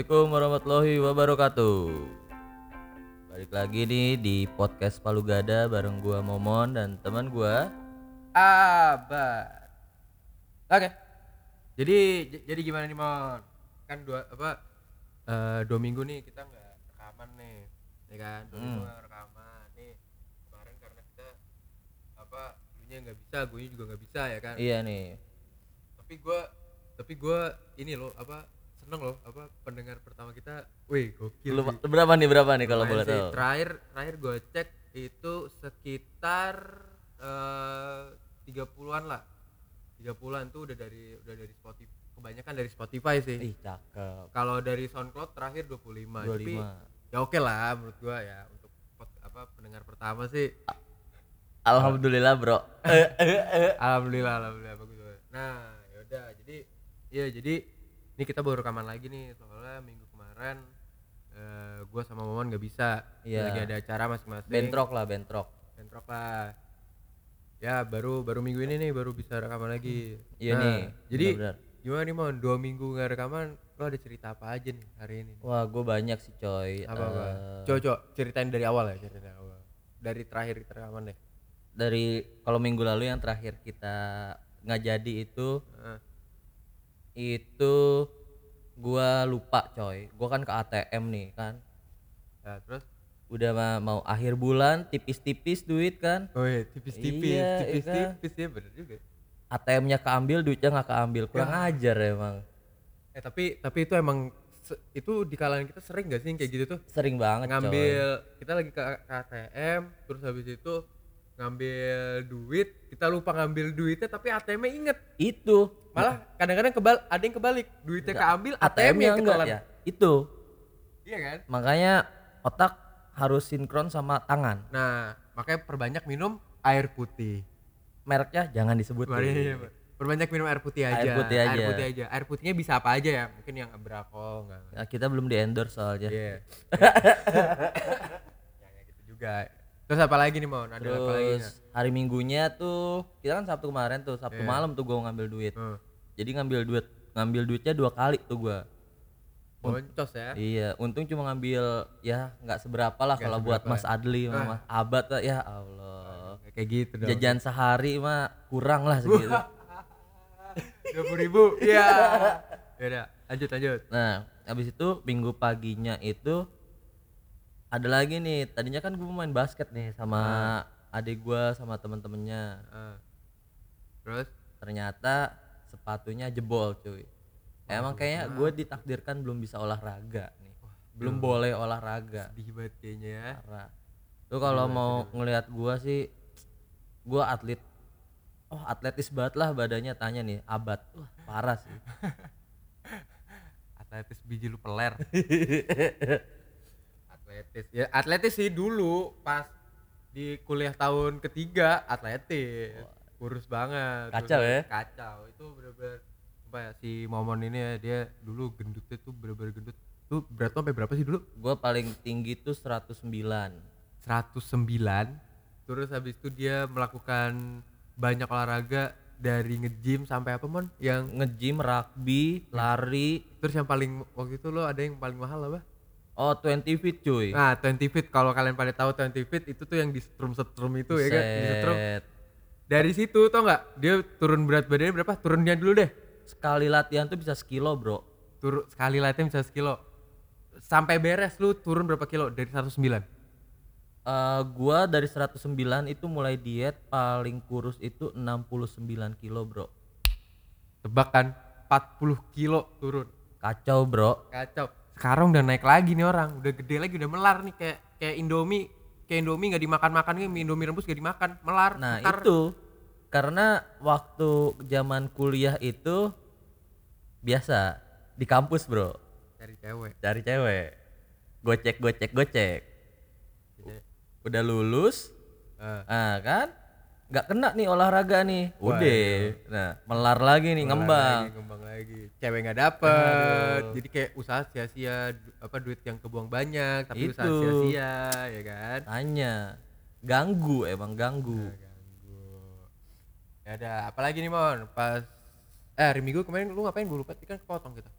Assalamualaikum warahmatullahi wabarakatuh. Balik lagi nih di podcast Palu Gada bareng gua Momon dan teman gua. Abad. Oke. Jadi j- jadi gimana nih Mon? Kan dua apa? eh, dua minggu nih kita nggak rekaman nih, ya kan? Dua minggu Hmm. nggak rekaman nih. Kemarin karena kita apa? Dulunya nggak bisa, gue juga nggak bisa ya kan? Iya nih. Tapi gua tapi gua ini loh apa? Seneng loh apa pendengar pertama kita. Wih gokil. Lu, sih. berapa nih berapa nih kalau boleh tahu? Terakhir terakhir gue cek itu sekitar eh 30-an lah. 30-an tuh udah dari udah dari Spotify. Kebanyakan dari Spotify sih. Ih, cakep. Kalau dari SoundCloud terakhir 25. Tapi 25. ya oke lah menurut gua ya untuk pod- apa pendengar pertama sih. Alhamdulillah, Bro. alhamdulillah alhamdulillah bagus. banget. Nah, yaudah jadi iya jadi ini kita baru rekaman lagi nih soalnya minggu kemarin eh gua sama Momon nggak bisa Iya. lagi ada acara masing-masing bentrok lah, bentrok. bentrok lah ya baru baru minggu ini nih baru bisa rekaman lagi Iya Nah, nih. jadi benar-benar. gimana nih mon dua minggu nggak rekaman lo ada cerita apa aja nih hari ini Wah, gue banyak sih, coy. apa apa Eh, coba coba ceritain dari awal ya ceritain dari awal dari terakhir kita rekaman deh dari kalau minggu lalu yang terakhir kita nggak jadi itu Heeh. Itu gua lupa coy. Gua kan ke ATM nih kan. Nah, terus? Udah ma- mau akhir bulan tipis-tipis duit kan. Oh iya tipis-tipis Iya, iya tipis-tipis. ya bener juga. ATM-nya keambil duitnya nggak keambil. Kurang Ya. ajar emang. Eh tapi tapi itu emang itu di kalangan kita sering gak sih yang kayak gitu tuh? Sering banget coy. ngambil kita lagi ke, ke ATM terus habis itu ngambil duit kita lupa ngambil duitnya tapi ATM-nya inget. Itu. Malah kadang-kadang kebal ada yang kebalik. Duitnya keambil ATM ATM-nya yang enggak ketelan ya. Itu. Iya kan? Makanya otak harus sinkron sama tangan. Nah makanya perbanyak minum air putih. Mereknya jangan disebut iya, Pak. perbanyak minum air putih aja. Air putih aja. air putih aja. Air putihnya bisa apa aja ya? Mungkin yang Abrako enggak Nah, kita belum di endorse soalnya. Iya. Ya kayak gitu juga terus apa lagi nih mau ada apa lagi terus hari minggunya tuh kita kan sabtu kemarin tuh sabtu Iya. malam tuh gua ngambil duit. Hmm. jadi ngambil duit ngambil duitnya dua kali tuh gua. Boncos ya? Iya untung cuma ngambil ya nggak seberapa lah kalau buat Mas Adli sama Ah. Mas Abad lah, ya Allah. Kayak gitu dong. Jajan sehari mah kurang lah segitu. Dua puluh ribu iya. Ya udah lanjut lanjut. Nah habis itu minggu paginya itu ada lagi nih tadinya kan gue main basket nih sama adik gua sama temen-temennya. Ah. terus? Ternyata sepatunya jebol cuy. Emang kayaknya gue ditakdirkan belum bisa olahraga nih. Belum boleh olahraga. Sedih banget kayaknya ya. Parah. Lu kalau mau ngelihat gua sih gua atlet. Oh atletis banget lah badannya tanya nih abad. Wah. parah sih. Atletis biji lu peler atletis. Ya atletis sih dulu pas di kuliah tahun ketiga atletis. Kurus banget. Kacau ya? kacau. Itu bener-bener apa ya si momon ini ya dia dulu gendutnya tuh bener-bener gendut. Tuh berat sampai berapa sih dulu? Gua paling tinggi tuh 109 109 terus habis itu dia melakukan banyak olahraga dari nge-gym sampai apa mon? Yang nge-gym rugby lari. Terus yang paling waktu itu lo ada yang paling mahal apa oh 20 feet cuy. Nah 20 feet kalau kalian pada tahu 20 feet itu tuh yang di strum setrum itu ya kan? Di setrum dari situ tau nggak? Dia turun berat badannya berapa? Turunnya dulu deh. Sekali latihan tuh bisa sekilo bro. Turun sekali latihan bisa sekilo. Sampai beres lu turun berapa kilo? Dari 109 Eh, gua dari 109 itu mulai diet paling kurus itu 69 kilo bro. Tebak kan? 40 kilo turun. Kacau bro. Kacau sekarang udah naik lagi nih orang udah gede lagi udah melar nih kayak kayak indomie kayak indomie nggak dimakan makan nih indomie rebus gak dimakan melar Nah Ntar- itu. Karena waktu zaman kuliah itu biasa di kampus bro. Cari cewek. Cari cewek. Gocek gocek gocek. Udah lulus eh, ah kan nggak kena nih olahraga nih. Udah. Nah melar lagi nih melar ngembang. lagi, ngembang lagi. Cewek nggak dapet. Jadi kayak usaha sia-sia apa duit yang kebuang banyak tapi usaha Itu. sia-sia ya kan? Tanya ganggu emang ganggu. Ganggu. Ya ada apalagi nih mon? Pas eh hari minggu kemarin lu ngapain? Gue lupa kan kepotong kita.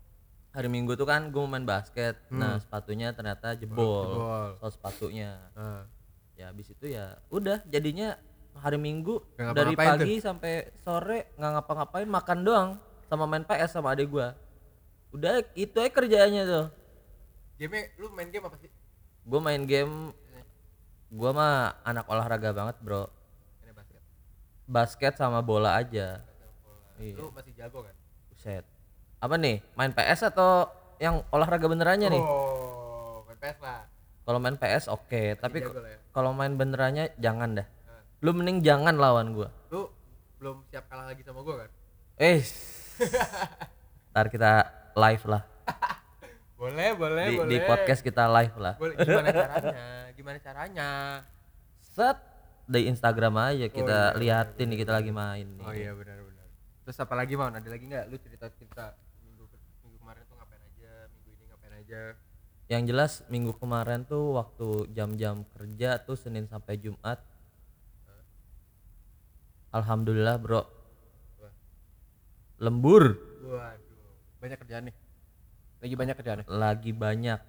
Hari Minggu tuh kan gue main basket. Nah, sepatunya ternyata jebol. jebol. Soal sepatunya. Ah. Ya habis itu ya udah jadinya hari Minggu Nggak dari pagi sampai sore nggak ngapa-ngapain makan doang sama main PS sama adik gua. Udah itu aja kerjaannya tuh. game lu main game apa sih Gue main game gua mah anak olahraga banget, Bro. ini basket Basket sama bola aja. Iya. lu masih jago kan Buset. Apa nih? Main PS atau yang olahraga benerannya nih? oh main PS lah Kalau main PS oke, tapi jago lah ya. kalau main benerannya jangan dah. Lu mending jangan lawan gua. lu belum siap kalah lagi sama gua kan Eh. Ntar kita live lah. boleh boleh Di, boleh di podcast kita live lah. boleh gimana caranya gimana caranya Set di Instagram aja kita iya, liatin nih kita lagi main nih. oh iya benar benar terus apa lagi mau ada lagi nggak lu cerita cerita minggu minggu kemarin tuh ngapain aja minggu ini ngapain aja Yang jelas minggu kemarin tuh waktu jam-jam kerja tuh Senin sampai Jumat. Alhamdulillah, Bro. Lembur. waduh banyak kerjaan nih. Lagi banyak kerjaan nih. Lagi banyak.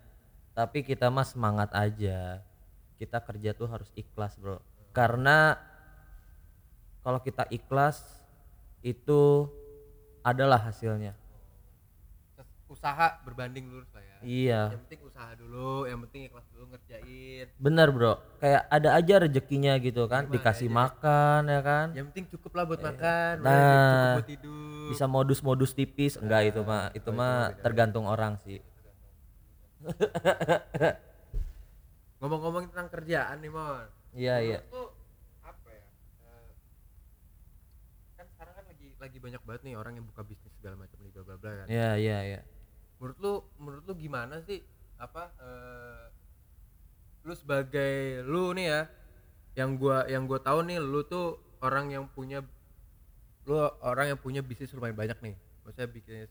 Tapi kita mah semangat aja. Kita kerja tuh harus ikhlas bro. Karena kalau kita ikhlas itu adalah hasilnya. Usaha berbanding lurus lah ya iya. Yang penting usaha dulu yang penting ikhlas dulu ngerjain. Bener bro. Kayak ada aja rezekinya gitu kan Gimana dikasih aja. makan ya kan? Yang penting cukup lah buat makan Nah. cukup buat tidur. bisa modus-modus tipis. Enggak itu mah itu oh, mah tergantung orang sih. Ngomong-ngomong tentang kerjaan nih mon. Iya iya. Apa ya? Eh, kan sekarang kan lagi lagi banyak banget nih orang yang buka bisnis segala macam nih bla bla bla kan? Iya iya iya menurut lu menurut lu gimana sih? Apa eh, lu sebagai lu nih ya yang gua yang gua tahu nih lu tuh orang yang punya lu orang yang punya bisnis lumayan banyak nih. Maksudnya bisnis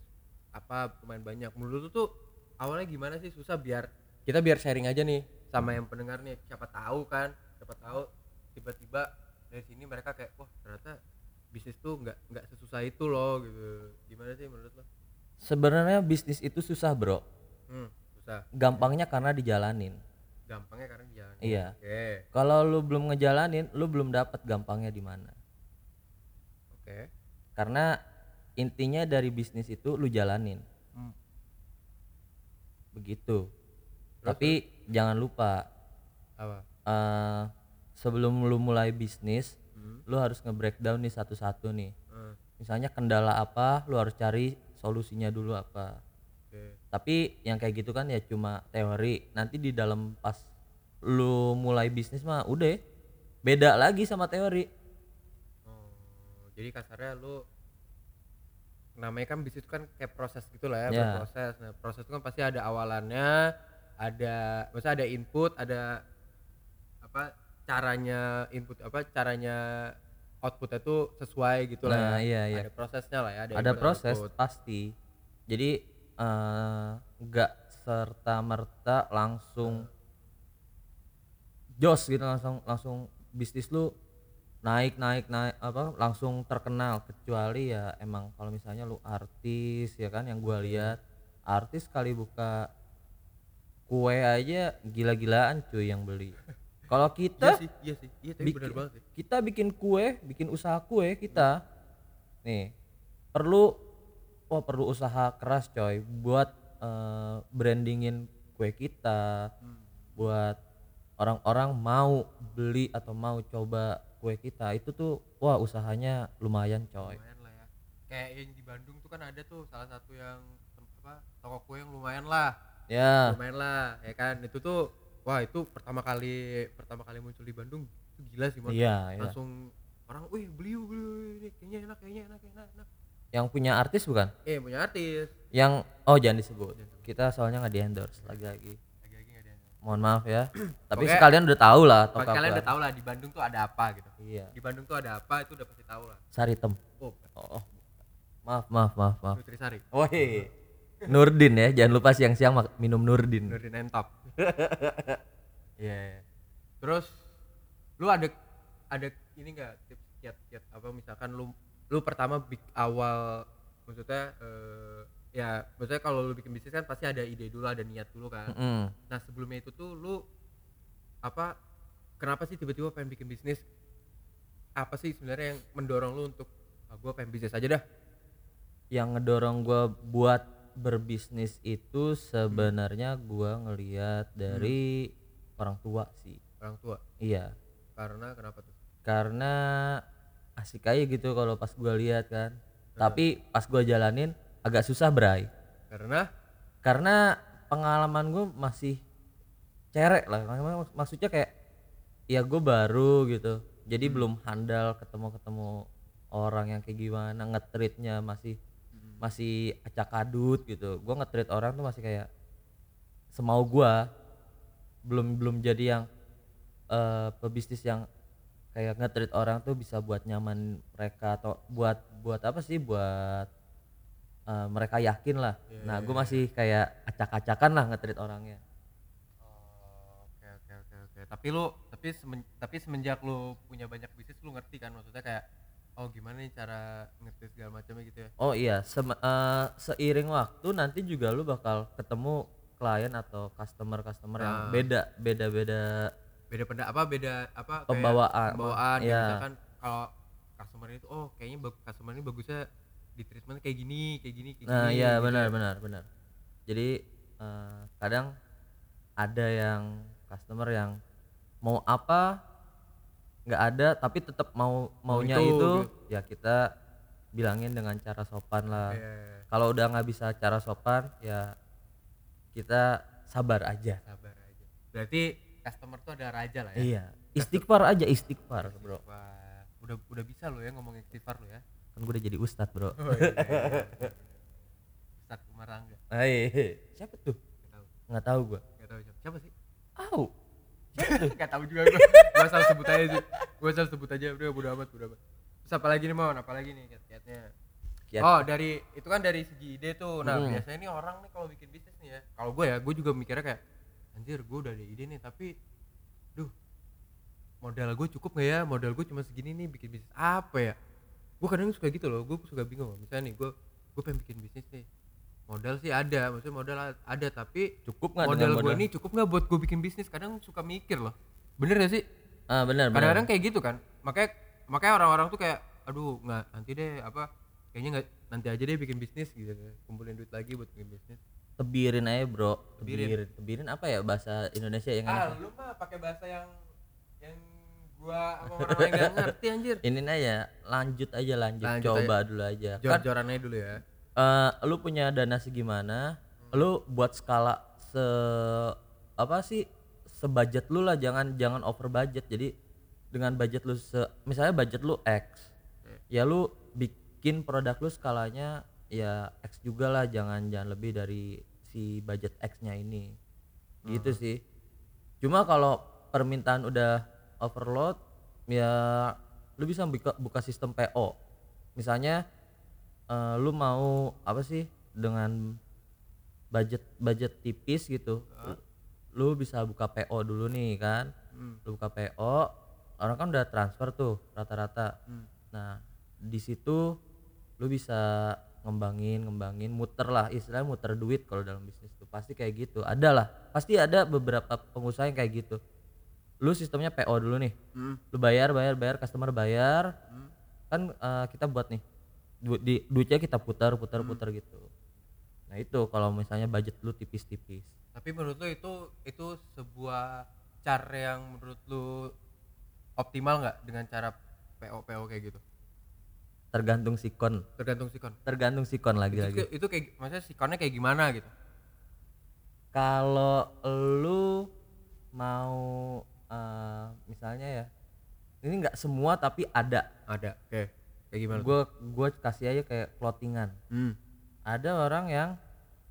apa lumayan banyak. Menurut lu tuh awalnya gimana sih? Susah biar kita biar sharing aja nih sama yang pendengar nih. Siapa tahu kan siapa tahu tiba-tiba dari sini mereka kayak wah ternyata bisnis tuh nggak nggak sesusah itu loh gitu. Gimana sih menurut lo sebenarnya bisnis itu susah bro hmm, susah gampangnya karena dijalanin gampangnya karena di jalan iya oke Kalau lu belum ngejalanin, lu belum dapat gampangnya di mana. oke Karena intinya dari bisnis itu lu jalanin. Hmm. Begitu. Tapi jangan lupa apa eh, sebelum lu mulai bisnis, hmm. lu harus nge-breakdown nih satu-satu nih. hmm, Misalnya kendala apa, lu harus cari solusinya dulu apa. oke Tapi yang kayak gitu kan ya cuma teori. Nanti di dalam pas lu mulai bisnis mah udah beda lagi sama teori. oh jadi kasarnya lu namanya kan bisnis kan kayak proses gitu lah ya Ya. berproses nah proses itu kan pasti ada awalannya ada maksudnya ada input ada apa caranya input apa caranya outputnya tuh sesuai gitu Nah, lah iya, iya. ada prosesnya lah ya ada input, proses output. pasti. Jadi eh, nggak serta merta langsung jos gitu langsung langsung bisnis lu naik naik naik apa langsung terkenal. Kecuali ya emang kalau misalnya lu artis ya kan yang gua lihat artis kali buka kue aja gila-gilaan cuy yang beli kalau iya kita sih iya sih. Iya tapi benar bikin- banget sih. kita bikin kue bikin usaha kue kita nih perlu wah perlu usaha keras coy buat eh, brandingin kue kita Hmm. buat orang-orang mau beli atau mau coba kue kita. Itu tuh wah usahanya lumayan coy. Lumayan lah ya. Kayak yang di Bandung tuh kan ada tuh salah satu yang apa toko kue yang lumayan lah. Ya. Lumayan lah ya kan? Itu tuh wah itu pertama kali pertama kali muncul di Bandung itu gila sih Mon. iya iya. Langsung orang wih beli beli ini kayaknya enak kayaknya enak enak enak. Yang punya artis bukan? Eh punya artis. Yang oh jangan disebut. Jangan disebut. kita soalnya nggak di endorse lagi-lagi. Lagi-lagi nggak yang mohon maaf ya. Tapi Pokoknya- sekalian udah tahu lah kalian udah tahu lah di Bandung tuh ada apa gitu. Iya. Di Bandung tuh ada apa itu udah pasti tahu lah. Saritem oh oh, oh. maaf maaf maaf maaf. Nutrisari Woi. Nurdin ya, jangan lupa siang-siang minum Nurdin. Nurdin Entop Iya. Terus lu ada ada ini enggak tips kiat-kiat apa misalkan lu lu pertama bik awal maksudnya eh, ya maksudnya kalau lu bikin bisnis kan pasti ada ide dulu ada niat dulu kan Mm-mm. nah sebelumnya itu tuh lu apa kenapa sih tiba-tiba pengen bikin bisnis apa sih sebenarnya yang mendorong lu untuk ah, gue pengen bisnis aja dah yang ngedorong gua buat berbisnis itu sebenarnya gua ngeliat dari orang tua sih. Orang tua? Iya. Karena kenapa tuh? Karena asik aja gitu kalau pas gua lihat kan. Tapi pas gua jalanin agak susah bray. Karena? Karena pengalaman gue masih cerek lah. Mak- maksudnya kayak ya gue baru gitu. Jadi belum handal ketemu ketemu orang yang kayak gimana ngetritnya masih masih acak adut gitu. Gue ngetrit orang tuh masih kayak semau gua. Belum belum jadi yang eh pebisnis yang kayak ngetrit orang tuh bisa buat nyaman mereka atau buat buat apa sih? Buat eh, mereka yakin lah. Nah gue masih kayak acak-acakan lah ngetrit orangnya. Oh, oke oke oke oke. Tapi lu tapi semen- tapi semenjak lu punya banyak bisnis lu ngerti kan? Maksudnya kayak oh gimana nih cara ngerti segala macamnya gitu ya oh iya sem- eh, seiring waktu nanti juga lu bakal ketemu klien atau customer customer yang Ah. beda beda beda beda pendak apa beda apa Pembawaan. pembawaan Iya. misalkan kalau customer itu oh kayaknya customer ini bagusnya di treatment kayak gini kayak gini kayak nah gini iya gitu benar ya. benar benar jadi eh, kadang ada yang customer yang mau apa nggak ada tapi tetap mau maunya itu, itu, gitu. ya kita bilangin dengan cara sopan lah. Iya, kalau udah nggak bisa cara sopan ya kita sabar aja. Sabar aja. Berarti customer tuh ada raja lah ya? Iya. Istighfar aja istighfar bro. Wah, udah udah bisa lo ya ngomong istighfar lo ya? Kan gue udah jadi ustadz bro. Oh, iya, iya, iya. Ustadz Kumarangga. Hai, siapa tuh? Nggak tahu. Nggak tahu gue nggak tahu siapa. Siapa sih? Au. Gak tahu juga gue. Gue asal sebut aja sih. Gue asal sebut aja udah bodo amat, bodo amat. Terus apa lagi nih Mon? Apa lagi nih kiat-kiatnya? Kiat. Oh, dari itu kan dari segi ide tuh. Nah, Hmm. biasanya nih orang nih kalau bikin bisnis nih ya. Kalau gue ya, gue juga mikirnya kayak anjir, gue udah ada ide nih, tapi duh. Modal gue cukup gak ya? Modal gue cuma segini nih bikin bisnis apa ya? Gue kadang suka gitu loh, gue suka bingung. Misalnya nih, gue gue pengen bikin bisnis nih. Modal sih ada, maksudnya modal ada tapi cukup nggak modal dengan gue modal? ini cukup nggak buat gue bikin bisnis? Kadang suka mikir loh. Bener gak sih? Ah benar kadang-kadang kayak gitu kan. Makanya makanya orang-orang tuh kayak aduh nggak nanti deh apa kayaknya nggak nanti aja deh bikin bisnis gitu kumpulin duit lagi buat bikin bisnis. Tebirin aja bro. Tebirin. tebirin. Tebirin apa ya bahasa Indonesia yang ah enak lu mah pakai bahasa yang yang gua sama orang yang nggak ngerti anjir. Ini aja lanjut aja lanjut, Lanjut coba dulu aja. Kan jor-joran aja dulu ya eh, lu punya dana segimana lu buat skala se apa sih sebudget lu lah jangan jangan over budget. Jadi dengan budget lu se misalnya budget lu X ya lu bikin produk lu skalanya ya X juga lah jangan jangan lebih dari si budget X-nya ini. Gitu sih. Cuma kalau permintaan udah overload ya lu bisa buka, buka sistem PO misalnya eh, lu mau apa sih dengan budget budget tipis gitu? Lu bisa buka PO dulu nih kan? Hmm. lu buka PO orang kan udah transfer tuh rata-rata. Hmm. nah di situ lu bisa ngembangin ngembangin muter lah istilahnya muter duit kalau dalam bisnis tuh. Pasti kayak gitu. Ada lah. Pasti ada beberapa pengusaha yang kayak gitu. Lu sistemnya PO dulu nih. Hmm. lu bayar bayar bayar customer bayar. Hmm. kan eh, kita buat nih du- di duitnya kita putar putar Hmm. putar gitu. Nah itu kalau misalnya budget lu tipis-tipis. Tapi menurut lu itu itu sebuah cara yang menurut lu optimal nggak dengan cara PO PO kayak gitu? Tergantung sikon. Tergantung sikon. Tergantung sikon lagi itu, lagi. itu kayak maksudnya sikonnya kayak gimana gitu? Kalau lu mau eh, misalnya ya ini nggak semua tapi ada. Ada oke kayak gimana gue gue kasih aja kayak clothingan hmm. ada orang yang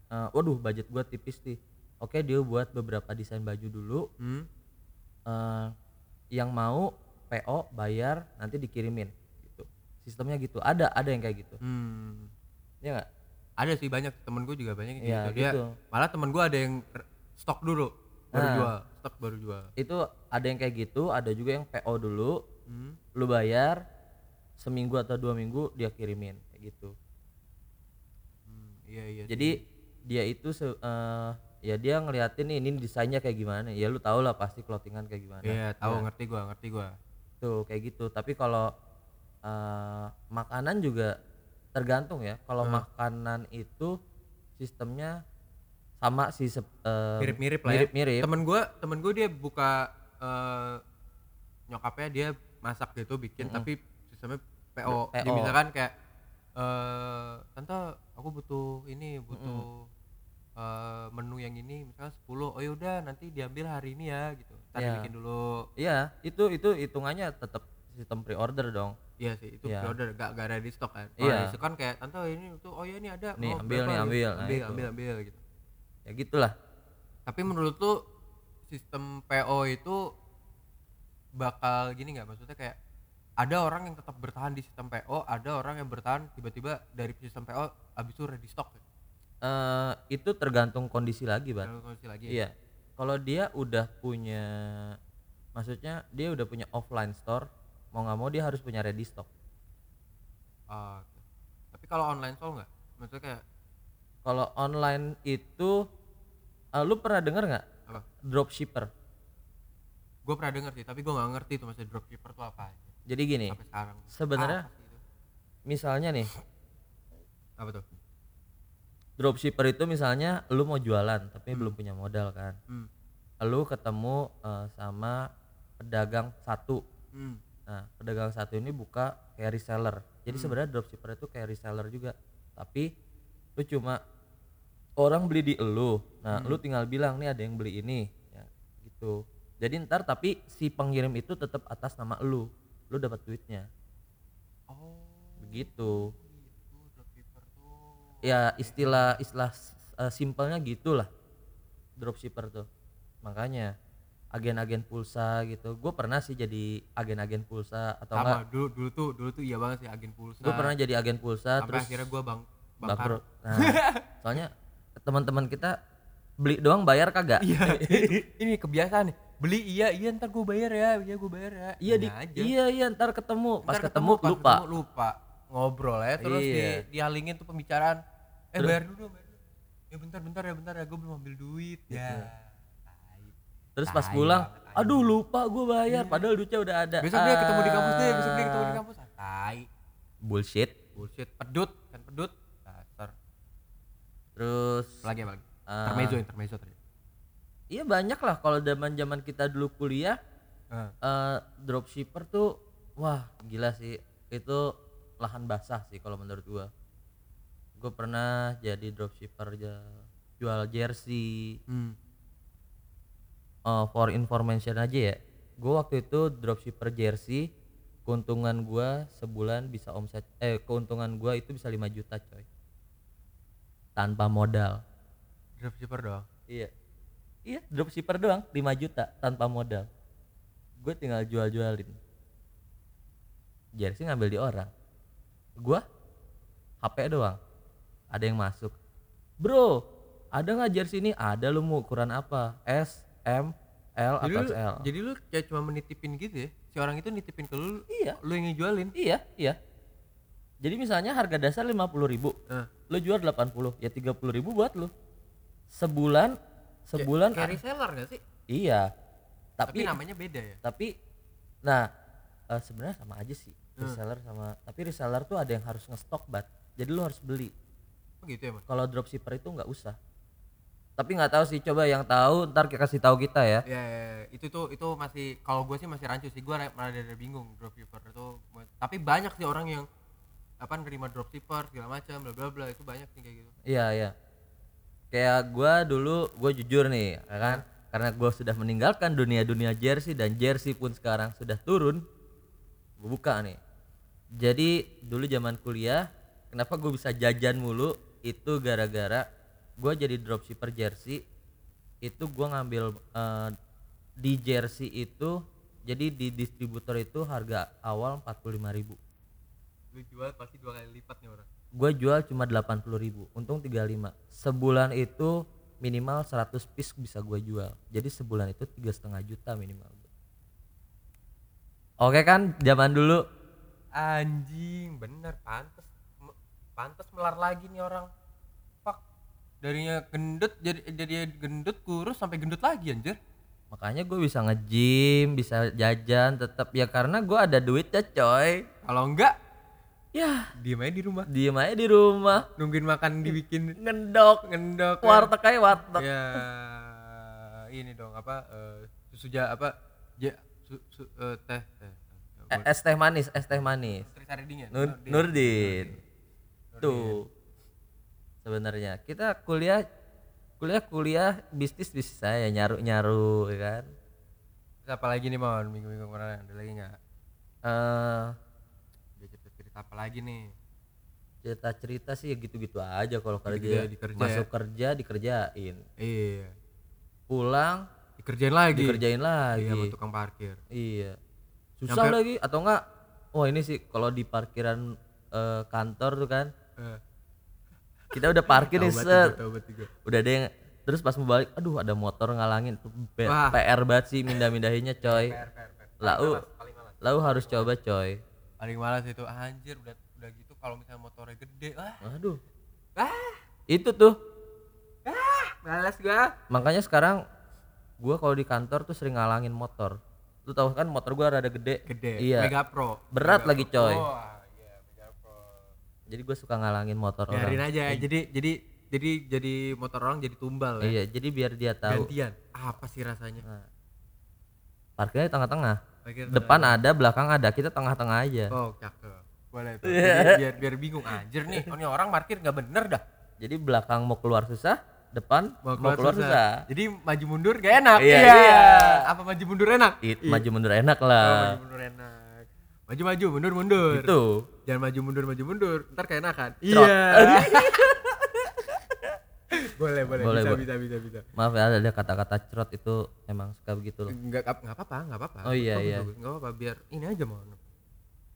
eh, waduh budget gue tipis nih oke dia buat beberapa desain baju dulu Hmm. eh, yang mau PO bayar nanti dikirimin gitu sistemnya gitu ada ada yang kayak gitu Hmm. ya nggak ada sih banyak temen gue juga banyak yang Iya, gitu. dia gitu. malah temen gue ada yang stok dulu baru Nah. jual stok baru jual itu ada yang kayak gitu ada juga yang PO dulu hmm. lu bayar seminggu atau dua minggu dia kirimin kayak gitu. Hmm, iya iya jadi dia itu se- eh, ya dia ngeliatin nih ini desainnya kayak gimana. Ya lu tau lah pasti clothingan kayak gimana. Iya tahu ngerti gua ngerti gua. Tuh kayak gitu. Tapi kalau eh, makanan juga tergantung ya. Kalau makanan itu sistemnya sama sih eh, mirip-mirip lah ya. mirip-mirip. Temen gua temen gua dia buka eh, nyokapnya dia masak gitu bikin. Tapi sistemnya PO. Jadi PO. misalkan kayak eh tante aku butuh ini butuh eh, menu yang ini misalnya 10 oh yaudah nanti diambil hari ini ya gitu ntar Iya. bikin dulu iya itu itu hitungannya tetap sistem pre-order dong iya sih itu Iya. pre-order gak, gak ada di stok kan Iya. iya kan kayak tante ini tuh oh ya ini ada Nih, ambil berapa nih, gitu. ambil. Nah, ambil itu. ambil ambil gitu ya gitulah tapi menurut lu sistem PO itu bakal gini nggak maksudnya kayak ada orang yang tetap bertahan di sistem PO ada orang yang bertahan tiba-tiba dari sistem PO abis itu ready stock. Ya? eh itu tergantung kondisi lagi ban Dalam kondisi lagi. Ya? iya. Kalau dia udah punya maksudnya dia udah punya offline store mau nggak mau dia harus punya ready stock. Oke. tapi kalau online store nggak? Maksudnya kayak kalau online itu eh, lu pernah denger nggak? Dropshipper. Gue pernah denger sih tapi gue nggak ngerti tuh maksudnya dropshipper tuh apa aja jadi gini sebenarnya itu? misalnya nih. Apa tuh? Dropshipper itu misalnya lu mau jualan tapi belum punya modal kan. Hmm. lu ketemu eh, sama pedagang satu. Hmm. nah pedagang satu ini buka kayak reseller. Jadi sebenarnya dropshipper itu kayak reseller juga. Tapi lu cuma orang beli di elu. Nah lu tinggal bilang nih ada yang beli ini. Ya gitu. Jadi ntar tapi si pengirim itu tetap atas nama lu lu dapat duitnya. Oh. Begitu. Itu dropshipper tuh. Ya istilah istilah eh, simpelnya gitulah dropshipper tuh. Makanya agen-agen pulsa gitu. Gue pernah sih jadi agen-agen pulsa atau enggak. dulu dulu tuh dulu tuh iya banget sih agen pulsa. Gue pernah jadi agen pulsa sampai terus akhirnya gue bang bangkrut. bangkrut nah soalnya teman-teman kita beli doang bayar kagak? Iya ini kebiasaan nih beli iya iya ntar gue bayar ya iya gue bayar ya. Iya di aja. iya iya ntar ketemu. Pas Ntar ketemu, pas lupa ketemu lupa. ngobrol ya terus Iya. di, dihalingin tuh pembicaraan. Eh bayar dulu bayar dulu. Ya bentar bentar ya bentar ya gue belum ambil duit ya. Tai. terus pas pulang aduh lupa gue bayar padahal duitnya udah ada. Besok dia ketemu di kampus deh besok dia Ah. ketemu di kampus. Ah, tai. Bullshit. Bullshit. Pedut kan pedut. Dasar. Terus lagi apa lagi. Ah. intermezzo intermezzo tadi iya banyak lah kalau zaman zaman kita dulu kuliah Ah. eh dropshipper tuh wah gila sih. Itu lahan basah sih kalau menurut gua. Gue pernah jadi dropshipper jual jersey. Hmm. Eh, for information aja ya. Gue waktu itu dropshipper jersey keuntungan gua sebulan bisa omset eh keuntungan gua itu bisa 5 juta coy. Tanpa modal. Dropshipper doang? Iya iya dropshipper doang 5 juta tanpa modal. Gue tinggal jual-jualin. Jersey ngambil di orang. Gua HP doang. Ada yang masuk. Bro ada nggak jersey ini? Ada lu mau ukuran apa? S M L jadi atau lu, XL jadi lu kayak cuma menitipin gitu ya? Si orang itu nitipin ke lu iya. lu yang ngejualin? Iya iya. Jadi misalnya harga dasar 50.000 ribu Nah, lu jual 80 ya 30.000 ribu buat lu. Sebulan sebulan kayak reseller gak sih? Iya. Tapi, tapi namanya beda ya? Tapi nah eh, sebenarnya sama aja sih reseller sama tapi reseller tuh ada yang harus ngestok bat. Jadi lu harus beli. Oh gitu ya mas kalau dropshipper itu nggak usah. Tapi nggak tahu sih coba yang tahu ntar kita kasih tahu kita ya. Ya, ya, ya. itu tuh itu masih kalau gue sih masih rancu sih. Gue malah ada bingung dropshipper itu tapi banyak sih orang yang apa nerima dropshipper segala macam bla bla bla itu banyak sih kayak gitu. Iya iya kayak gua dulu gue jujur nih ya kan? Karena gue sudah meninggalkan dunia dunia jersey dan jersey pun sekarang sudah turun gue buka nih. Jadi dulu zaman kuliah kenapa gue bisa jajan mulu? Itu gara-gara gue jadi dropshipper jersey. Itu gua ngambil eh, di jersey itu jadi di distributor itu harga awal 45.000 ribu. Lu jual pasti dua kali lipat nih orang gue jual cuma 80.000 ribu untung 35 sebulan itu minimal 100 piece bisa gue jual. Jadi sebulan itu tiga setengah juta minimal. Oke kan zaman dulu. Anjing bener pantes. M- pantes melar lagi nih orang. Darinya gendut jadi jadi gendut kurus sampai gendut lagi anjir. Makanya gue bisa nge-gym bisa jajan tetap ya karena gue ada duitnya coy. Kalau enggak ya. Diem aja di rumah. Diem aja di rumah. Nungguin makan dibikin. Ngendok. Ngendok kan. warteg aja warteg. Ya ini dong apa eh, susu ja apa ja, su, su, eh, teh teh. Eh, es teh manis es teh manis. Ya? Nur- Nurdin. Tuh. Sebenarnya kita kuliah kuliah kuliah bisnis bisnis saya nyaru nyaru ya kan? Terus apa lagi nih mon? Minggu-minggu kemarin ada lagi nggak? Eh cerita apa lagi nih? Cerita cerita sih ya gitu-gitu aja kalau kerja. ya, dikerja masuk kerja dikerjain. Iya. Pulang dikerjain lagi? dikerjain lagi. Iya sama tukang parkir. Iya. Susah Nyampe- lagi atau enggak? Wah ini sih kalau di parkiran eh, kantor tuh kan. Eh, kita udah parkir nih set. udah ada yang terus pas mau balik aduh ada motor ngalangin. P- Wah. PR banget sih mindah-mindahinnya coy. Lau malas. lau harus coba coy paling malas itu anjir udah udah gitu kalau misalnya motornya gede. Lah aduh ah itu tuh. Malas gua. Makanya sekarang gua kalau di kantor tuh sering ngalangin motor. Lu tahu kan motor gua rada gede? Gede. Iya. Mega Pro. Berat Mega lagi, Pro. coy. Iya Mega Pro. Jadi gue suka ngalangin motor biarin orang aja jadi jadi jadi jadi motor orang jadi tumbal ya. Iya jadi biar dia tahu. Gantian. Apa sih rasanya? Nah, parkirnya di tengah-tengah Parkir depan ada. belakang ada. Kita tengah-tengah aja. Oh cakep. Boleh tuh. Iya. Jadi biar biar bingung. Anjir nih oh, ini orang parkir nggak bener dah. Jadi belakang mau keluar susah depan mau keluar, susah, susah. jadi maju mundur gak enak? Iya, iya. apa maju mundur enak? It, maju mundur enak Oh, lah maju mundur enak. Maju maju mundur mundur. Itu. Jangan maju mundur maju mundur. Ntar keenakan. Trot. iya boleh boleh, Boleh, bisa, bisa bisa bisa. Maaf ya ada kata-kata cerot itu emang suka begitu loh. Nggak nggak apa-apa nggak apa-apa. Oh, iya, iya. nggak apa-apa biar ini aja mau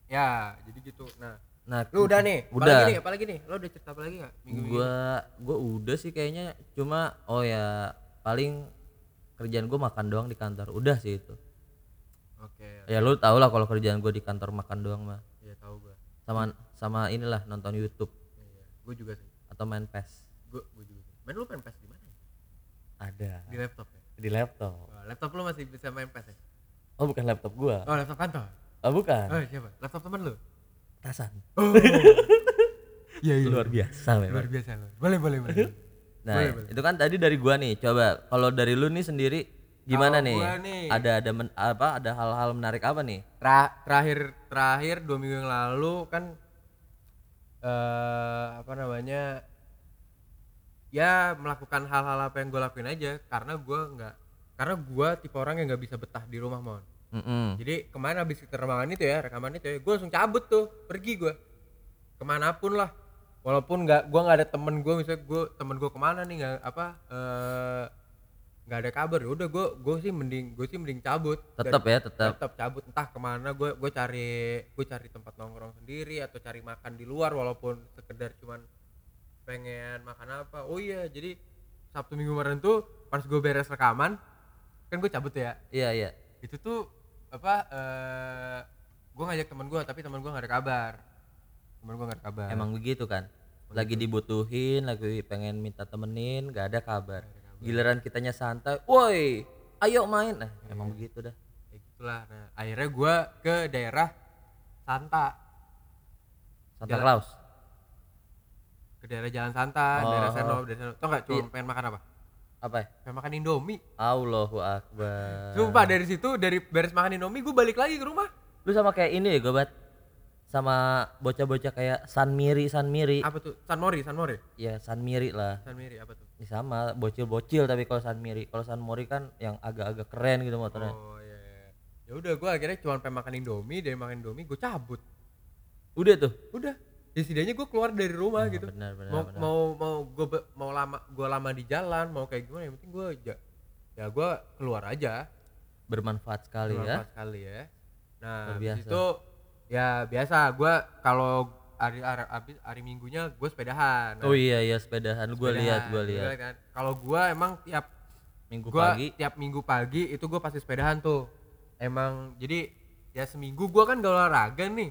ya jadi gitu. Nah nah lu udah nih udah. apalagi nih apalagi nih? Lo udah cerita apa lagi nggak? Minggu gua gua udah sih kayaknya. Cuma oh ya paling kerjaan gua makan doang di kantor. Udah sih itu. Oke ya lu tau lah kalau kerjaan gua di kantor makan doang mah. Ya tahu gua. Sama sama inilah nonton YouTube. Iya. Gua juga sih. Atau main PES. Gua gua juga main lu main PES di mana? Ada. Di laptop ya? Di laptop. Oh, laptop lu masih bisa main PES ya? Oh bukan laptop gua. Oh laptop kantor? Oh bukan. Oh siapa? Laptop teman lu? Tasan oh. Iya iya. Luar biasa luar memang biasa lu boleh boleh boleh. Nah Boleh, boleh. itu kan tadi dari gua nih. Coba kalau dari lu nih sendiri gimana nih? nih- ada ada men- apa ada hal-hal menarik apa nih? Tra- terakhir terakhir dua minggu yang lalu kan eh apa namanya ya melakukan hal-hal apa yang gue lakuin aja karena gue nggak karena gue tipe orang yang nggak bisa betah di rumah mon. Mm-mm. jadi kemarin habis kita rekaman itu ya rekaman itu ya gue langsung cabut tuh pergi gue ke mana pun lah. Walaupun nggak gue nggak ada temen gue misalnya gue temen gue ke mana nih nggak apa eh, nggak ada kabar ya udah gue gue sih mending gue sih mending cabut. Tetap ya tetap tetap cabut. Entah ke mana gue gue cari gue cari tempat nongkrong sendiri atau cari makan di luar walaupun sekedar cuman pengen makan apa. Oh iya jadi sabtu minggu kemarin tuh pas gue beres rekaman kan gue cabut ya? Iya iya. Itu tuh apa eh gue ngajak teman gue tapi teman gue nggak ada kabar. Teman gue nggak ada kabar. Emang begitu kan? Lagi dibutuhin lagi pengen minta temenin gak ada kabar. Giliran kitanya santai woi ayo main. Nah emang begitu dah. Kayak gitulah. Nah akhirnya gue ke daerah Santa. Santa Jalan- Claus ke daerah Jalan Santa, Oh, daerah oh. Seno, daerah Seno. Tau gak cuma Iya. pengen makan apa? apa ya? Pengen makan Indomie. Allahu Akbar Sumpah dari situ dari beres makan Indomie gue balik lagi ke rumah. lu sama kayak ini ya gobat sama bocah-bocah kayak San Miri San Miri Apa tuh? San Mori, San Mori. ya San Miri lah San Miri apa tuh? Ini sama bocil-bocil tapi kalau San Miri kalau San Mori kan yang agak-agak keren gitu motornya Oh iya. iya. Ya udah gue akhirnya cuma pengen makan Indomie, dari makan Indomie gue cabut. udah tuh Udah. Ya setidaknya gue keluar dari rumah Oh, gitu. benar benar mau benar. mau mau gue mau lama gue lama di jalan mau kayak gimana yang penting gue ya, ya gue keluar aja. Bermanfaat sekali ya. Bermanfaat sekali ya. Nah itu ya biasa gue kalau hari hari hari minggunya gue sepedahan. Nah, oh iya iya sepedahan. Gue lihat gue gua lihat. kan. kalau gue emang tiap minggu gua pagi? tiap minggu pagi itu gue pasti sepedahan tuh. Emang jadi ya seminggu gue kan gak olahraga nih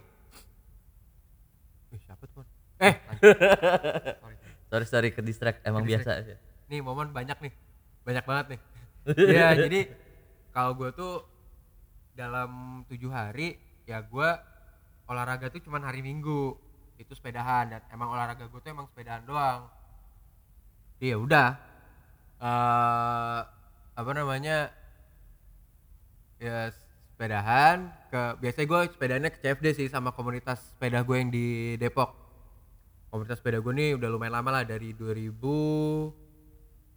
Ih, siapa tuh Mon? Eh. Sorry. sorry ke distract. Emang Ke biasa distract. aja. Nih momen banyak nih. Banyak banget nih. Iya jadi kalau gue tuh dalam tujuh hari ya gue olahraga tuh cuman hari minggu. Itu sepedahan. Dan emang olahraga gue tuh emang sepedahan doang. Iya udah. Eh apa namanya? Ya sepedahan ke biasanya gue sepedanya ke CFD sih sama komunitas sepeda gue yang di Depok komunitas sepeda gue nih udah lumayan lama lah dari 2000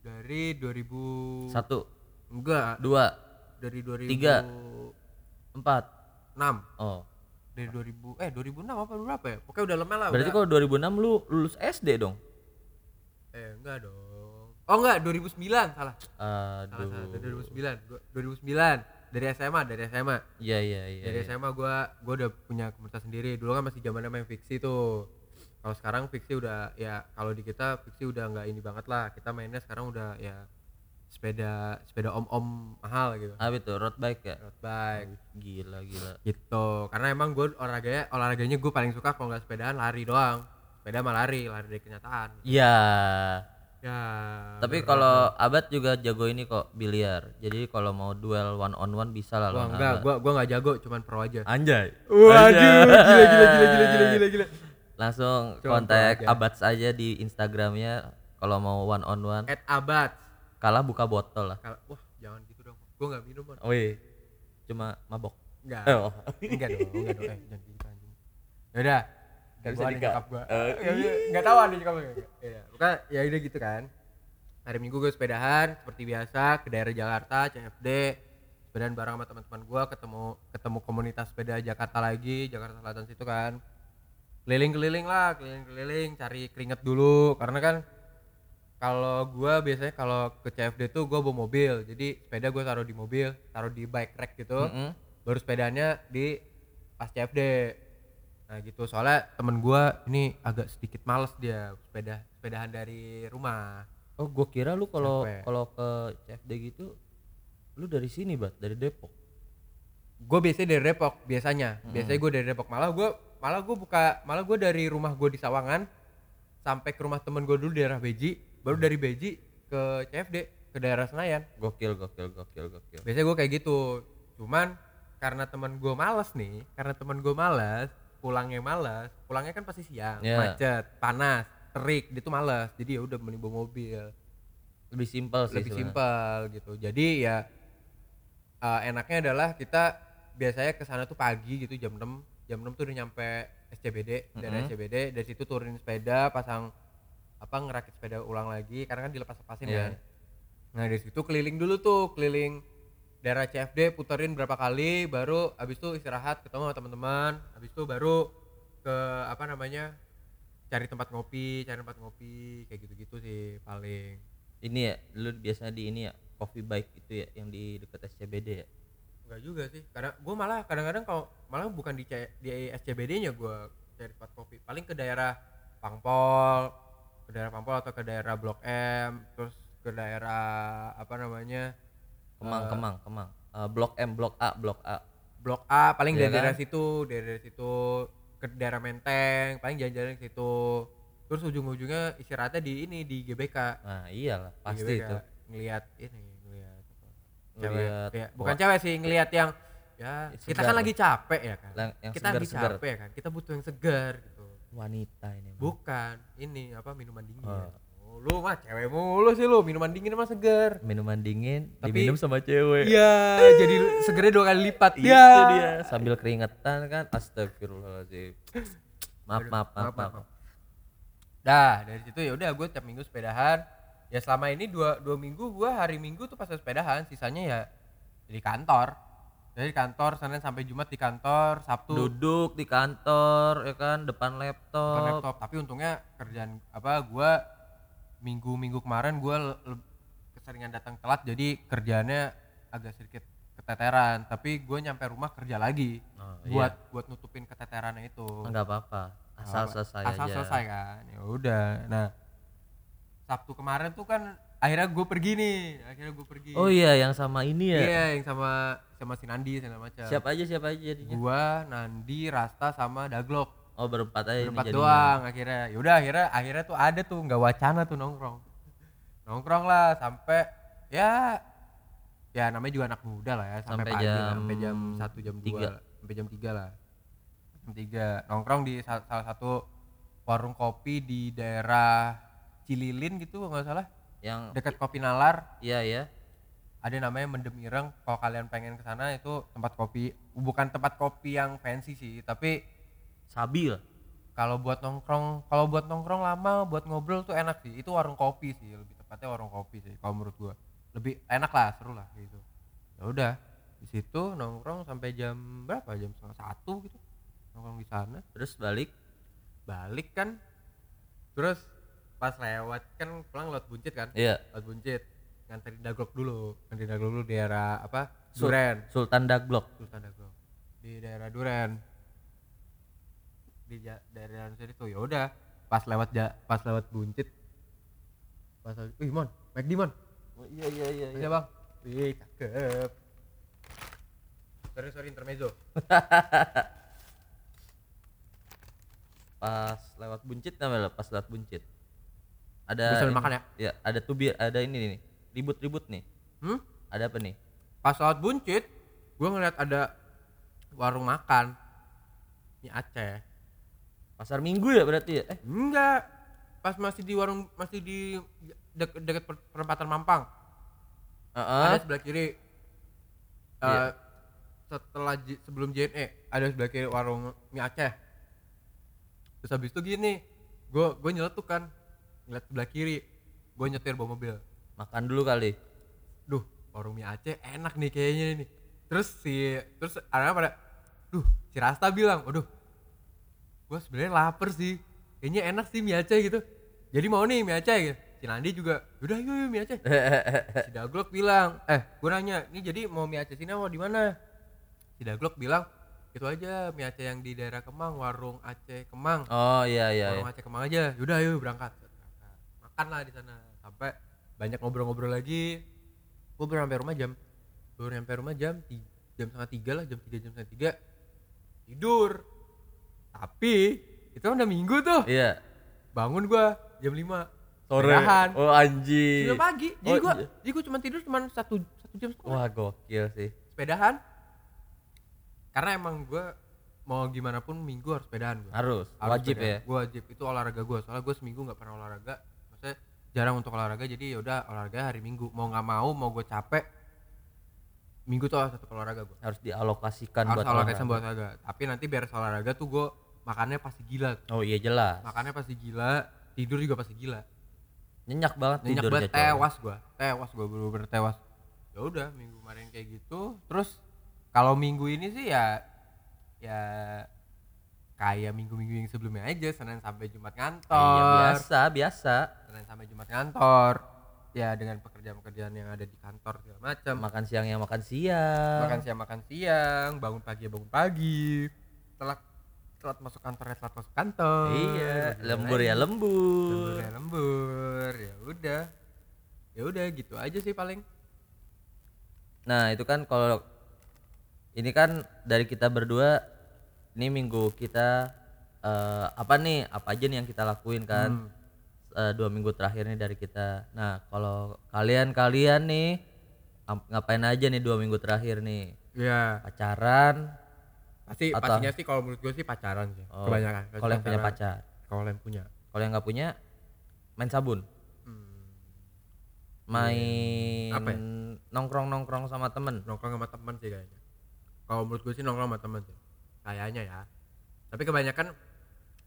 dari 2000 satu. Enggak. Dua. Dari 2006 Tiga. empat. Oh. Dari 2000 eh 2006 apa berapa ya? Pokoknya udah lama lah berarti udah. kalau 2006 lu lulus SD dong? Eh enggak dong. Oh enggak 2009 salah salah. Aduh. Salah dari 2009 Gua- 2009 dari SMA dari SMA iya iya iya dari iya. SMA gua gua udah punya komunitas sendiri. Dulu kan masih zamannya main fiksi tuh kalau sekarang fiksi udah ya kalau di kita fiksi udah nggak ini banget lah. Kita mainnya sekarang udah ya sepeda sepeda om om mahal gitu. Apa itu road bike ya? Road bike. Gila gila. Gitu. Karena emang gue olahraganya olahraganya gue paling suka kalau nggak sepedaan lari doang. Sepeda mah lari lari dari kenyataan. Iya. Ya tapi kalau abad juga jago ini kok biliar. Jadi kalau mau duel one on one bisa lah gua enggak Abad. gua gua nggak jago cuman pro aja. Anjay. Waduh gila gila gila gila gila gila gila langsung Coba kontak aja. abad saja di instagramnya kalau mau one on one. At abad kalah buka botol lah. Kalau wah jangan gitu dong. Gua nggak minum man wih cuma mabok. Enggak oh. enggak dong enggak dong. Eh jangan gitu anjing. Ya udah. Nggak bisa nyokap gua. Ya, nggak tahu ada nyokap gua. Ya bukan ya udah gitu kan. Hari minggu gue sepedahan seperti biasa ke daerah Jakarta CFD sepedahan bareng sama teman-teman gua ketemu ketemu komunitas sepeda Jakarta lagi Jakarta Selatan situ kan keliling-keliling lah keliling-keliling cari keringet dulu. Karena kan kalau gua biasanya kalau ke CFD tuh gua bawa mobil. Jadi sepeda gua taruh di mobil taruh di bike rack gitu. Mm-mm. baru sepedanya di pas CFD nah gitu. Soalnya temen gua ini agak sedikit males dia sepeda sepedahan dari rumah. Oh gua kira lu kalau kalau ke CFD gitu lu dari sini bat? Dari Depok gue biasanya dari Depok biasanya. Biasanya gue dari Depok. Malah gue malah gue buka malah gue dari rumah gue di Sawangan sampai ke rumah temen gue dulu di daerah Beji baru dari Beji ke CFD ke daerah Senayan. Gokil gokil gokil gokil. Biasanya gue kayak gitu. Cuman karena temen gue males nih karena temen gue males pulangnya males pulangnya kan pasti siang Iya. macet panas terik dia tuh males. Jadi ya udah mending bawa mobil. Lebih simpel sih lebih simpel gitu. Jadi ya eh, enaknya adalah kita biasanya ke sana tuh pagi gitu jam 6 jam 6 tuh udah nyampe SCBD daerah Mhm. SCBD dari situ turunin sepeda pasang apa ngerakit sepeda ulang lagi karena kan dilepas-lepasin Iya. kan nah dari situ keliling dulu tuh keliling daerah CFD puterin berapa kali baru abis itu istirahat ketemu sama teman-teman abis itu baru ke apa namanya cari tempat ngopi cari tempat ngopi kayak gitu-gitu sih paling ini ya lu biasanya di ini ya coffee bike itu ya yang di dekat SCBD ya Enggak juga sih. Karena gue malah kadang-kadang kalau malah bukan di C- di SCBD-nya gue cari tempat kopi. Paling ke daerah Pangpol, ke daerah Pangpol atau ke daerah Blok M, terus ke daerah apa namanya? Kemang Eh, Kemang Kemang Eh, blok M blok A blok A Blok A paling Iya dari daerah kan? situ, dari daerah situ ke daerah Menteng, paling jalan-jalan ke situ. Terus ujung-ujungnya istirahatnya di ini di GBK. nah iyalah pasti GBK. itu Ngeliat ini, cewek. Kayak bukan wah. cewek sih ngelihat yang ya kita Segar. kan lah. lagi capek ya kan. Lang- yang kita lagi segar-segar. capek ya kan kita butuh yang segar gitu. Wanita ini bukan ini apa minuman dingin. Oh. oh, lu mah cewek mulu sih lu minuman dingin mah segar. Minuman dingin Tapi- diminum sama cewek. iya jadi segernya dua kali lipat. Itu ya dia sambil keringetan kan astagfirullahaladzim. Maaf Aduh, maaf maaf, maaf, maaf. dah dari situ ya udah gue tiap minggu sepedahan ya selama ini dua dua minggu gue hari minggu tuh pas sepedahan sisanya ya di kantor. Dari kantor senin sampai jumat di kantor sabtu duduk di kantor ya kan depan laptop, laptop. Tapi untungnya kerjaan apa gua minggu minggu kemarin le- keseringan datang telat jadi kerjaannya agak sedikit keteteran. Tapi gue nyampe rumah kerja lagi Oh, buat buat nutupin keteterannya itu. Enggak apa-apa. Asal selesai asal aja. selesai kan? Ya udah. Nah sabtu kemarin tuh kan akhirnya gue pergi nih akhirnya gue pergi. Oh iya yang sama ini ya? Iya yang sama sama si Nandi segala macam. Siapa aja siapa aja jadinya? Gua Nandi Rasta sama Daglok. Oh berempat aja berempat jadinya. doang akhirnya. Yaudah akhirnya akhirnya tuh ada tuh nggak wacana tuh nongkrong. Nongkrong lah sampai ya ya namanya juga anak muda lah ya sampai, Sampai pagi lah, jam sampai jam satu jam dua tiga. sampai jam tiga lah. Jam tiga. Nongkrong di sa- salah satu warung kopi di daerah Cililin gitu kalau nggak salah. Yang dekat kopi nalar. Iya ya. ada namanya Mendem Ireng. Kalau kalian pengen ke sana itu tempat kopi. Bukan tempat kopi yang fancy sih tapi Sabil. kalau buat nongkrong kalau buat nongkrong lama buat ngobrol tuh enak sih. Itu warung kopi sih lebih tepatnya warung kopi sih kalau menurut gua. Lebih enak lah seru lah gitu. Ya udah di situ nongkrong sampai jam berapa? Jam setengah satu gitu nongkrong di sana. Terus balik. balik kan? Terus pas lewat kan pulang lewat buncit kan? Iya. lewat buncit nganterin daglok dulu nganterin daglok dulu di daerah apa? Sul- Duren. Sultan Dagblok. Sultan Daglok. Di daerah Duren. Di ja- daerah Duren itu ya udah pas lewat ja, pas lewat buncit. Pas lewat, wih mon McD mon. Oh, iya iya iya. iya bang. Wih cakep. Sorry sorry intermezzo. Pas lewat buncit namanya pas lewat buncit. Ada Bisa ini- makan ya? Iya, ada tuh biar ada ini nih. Ribut-ribut nih. hmm? Ada apa nih? pas lewat buncit gua ngeliat ada warung makan mie Aceh Pasar Minggu ya berarti ya? Eh, enggak pas masih di warung masih di deket, deket per- perempatan Mampang heeh. ada sebelah kiri Iya. Eh, setelah J- sebelum JNE ada sebelah kiri warung mie Aceh terus habis itu gini gue gue nyeletuk kan ngeliat sebelah kiri gue nyetir bawa mobil Makan dulu kali. duh warung mie Aceh enak nih kayaknya nih terus si terus anak pada duh si Rasta bilang waduh gue sebenarnya lapar sih kayaknya enak sih mie Aceh gitu jadi mau nih mie Aceh gitu si Nandi juga udah yuk, yuk mie Aceh si Daglok bilang eh gue nanya ini jadi mau mie Aceh sini mau di mana si Daglok bilang itu aja mie Aceh yang di daerah Kemang warung Aceh Kemang Oh iya iya. warung iya. Aceh Kemang aja yaudah yuk Berangkat. Makan lah di sana sampai banyak ngobrol-ngobrol lagi gue baru sampai rumah jam baru sampai rumah jam ti- jam setengah tiga lah jam tiga jam setengah tiga tidur tapi itu kan udah minggu tuh Iya. bangun gua jam 5 Sore. Sepedahan. Oh anjing. Sudah pagi jadi Oh, gua iya. jadi gua cuma tidur cuma satu satu jam setengah Wah gokil sih. sepedahan karena emang gua mau gimana pun minggu harus sepedahan gua Harus. Harus Wajib ya. Gua wajib itu olahraga gua. Soalnya gua seminggu nggak pernah olahraga. Jarang untuk olahraga jadi ya udah olahraga hari Minggu. Mau nggak mau mau gue capek Minggu tuh tetap olahraga gua. Harus dialokasikan Harus buat olahraga olahraga. buat olahraga. Tapi nanti beres olahraga tuh gua makannya pasti gila. Oh iya jelas. Makannya pasti gila, tidur juga pasti gila. Nyenyak banget Nyenyak tidurnya banget coy. tewas gua. Tewas gua bener-bener tewas. Ya udah minggu kemarin kayak gitu. Terus kalau minggu ini sih ya ya kayak minggu-minggu yang sebelumnya aja Senin sampai Jumat ngantor. Iya biasa biasa. Senin sampai Jumat ngantor ya dengan pekerjaan-pekerjaan yang ada di kantor segala macam Makan siang yang makan siang. makan siang makan siang bangun pagi ya bangun pagi telat telat masuk kantor ya telat masuk kantor Iya, lembur ya lembur. lembur ya lembur ya udah ya udah gitu aja sih paling Nah itu kan kalau ini kan dari kita berdua ini minggu kita eh, apa nih apa aja nih yang kita lakuin kan Hmm. Eh, dua minggu terakhir nih dari kita. Nah kalau kalian kalian nih ngapain aja nih dua minggu terakhir nih ya pacaran? pasti Atau- pastinya sih kalau menurut gue sih pacaran sih Oh, kebanyakan Kalau yang punya pacar, kalau yang punya kalau yang nggak punya main sabun, Hmm, main Apa ya? nongkrong nongkrong sama temen. nongkrong sama teman sih kayaknya kalau menurut gue sih nongkrong sama teman sih kayaknya ya tapi kebanyakan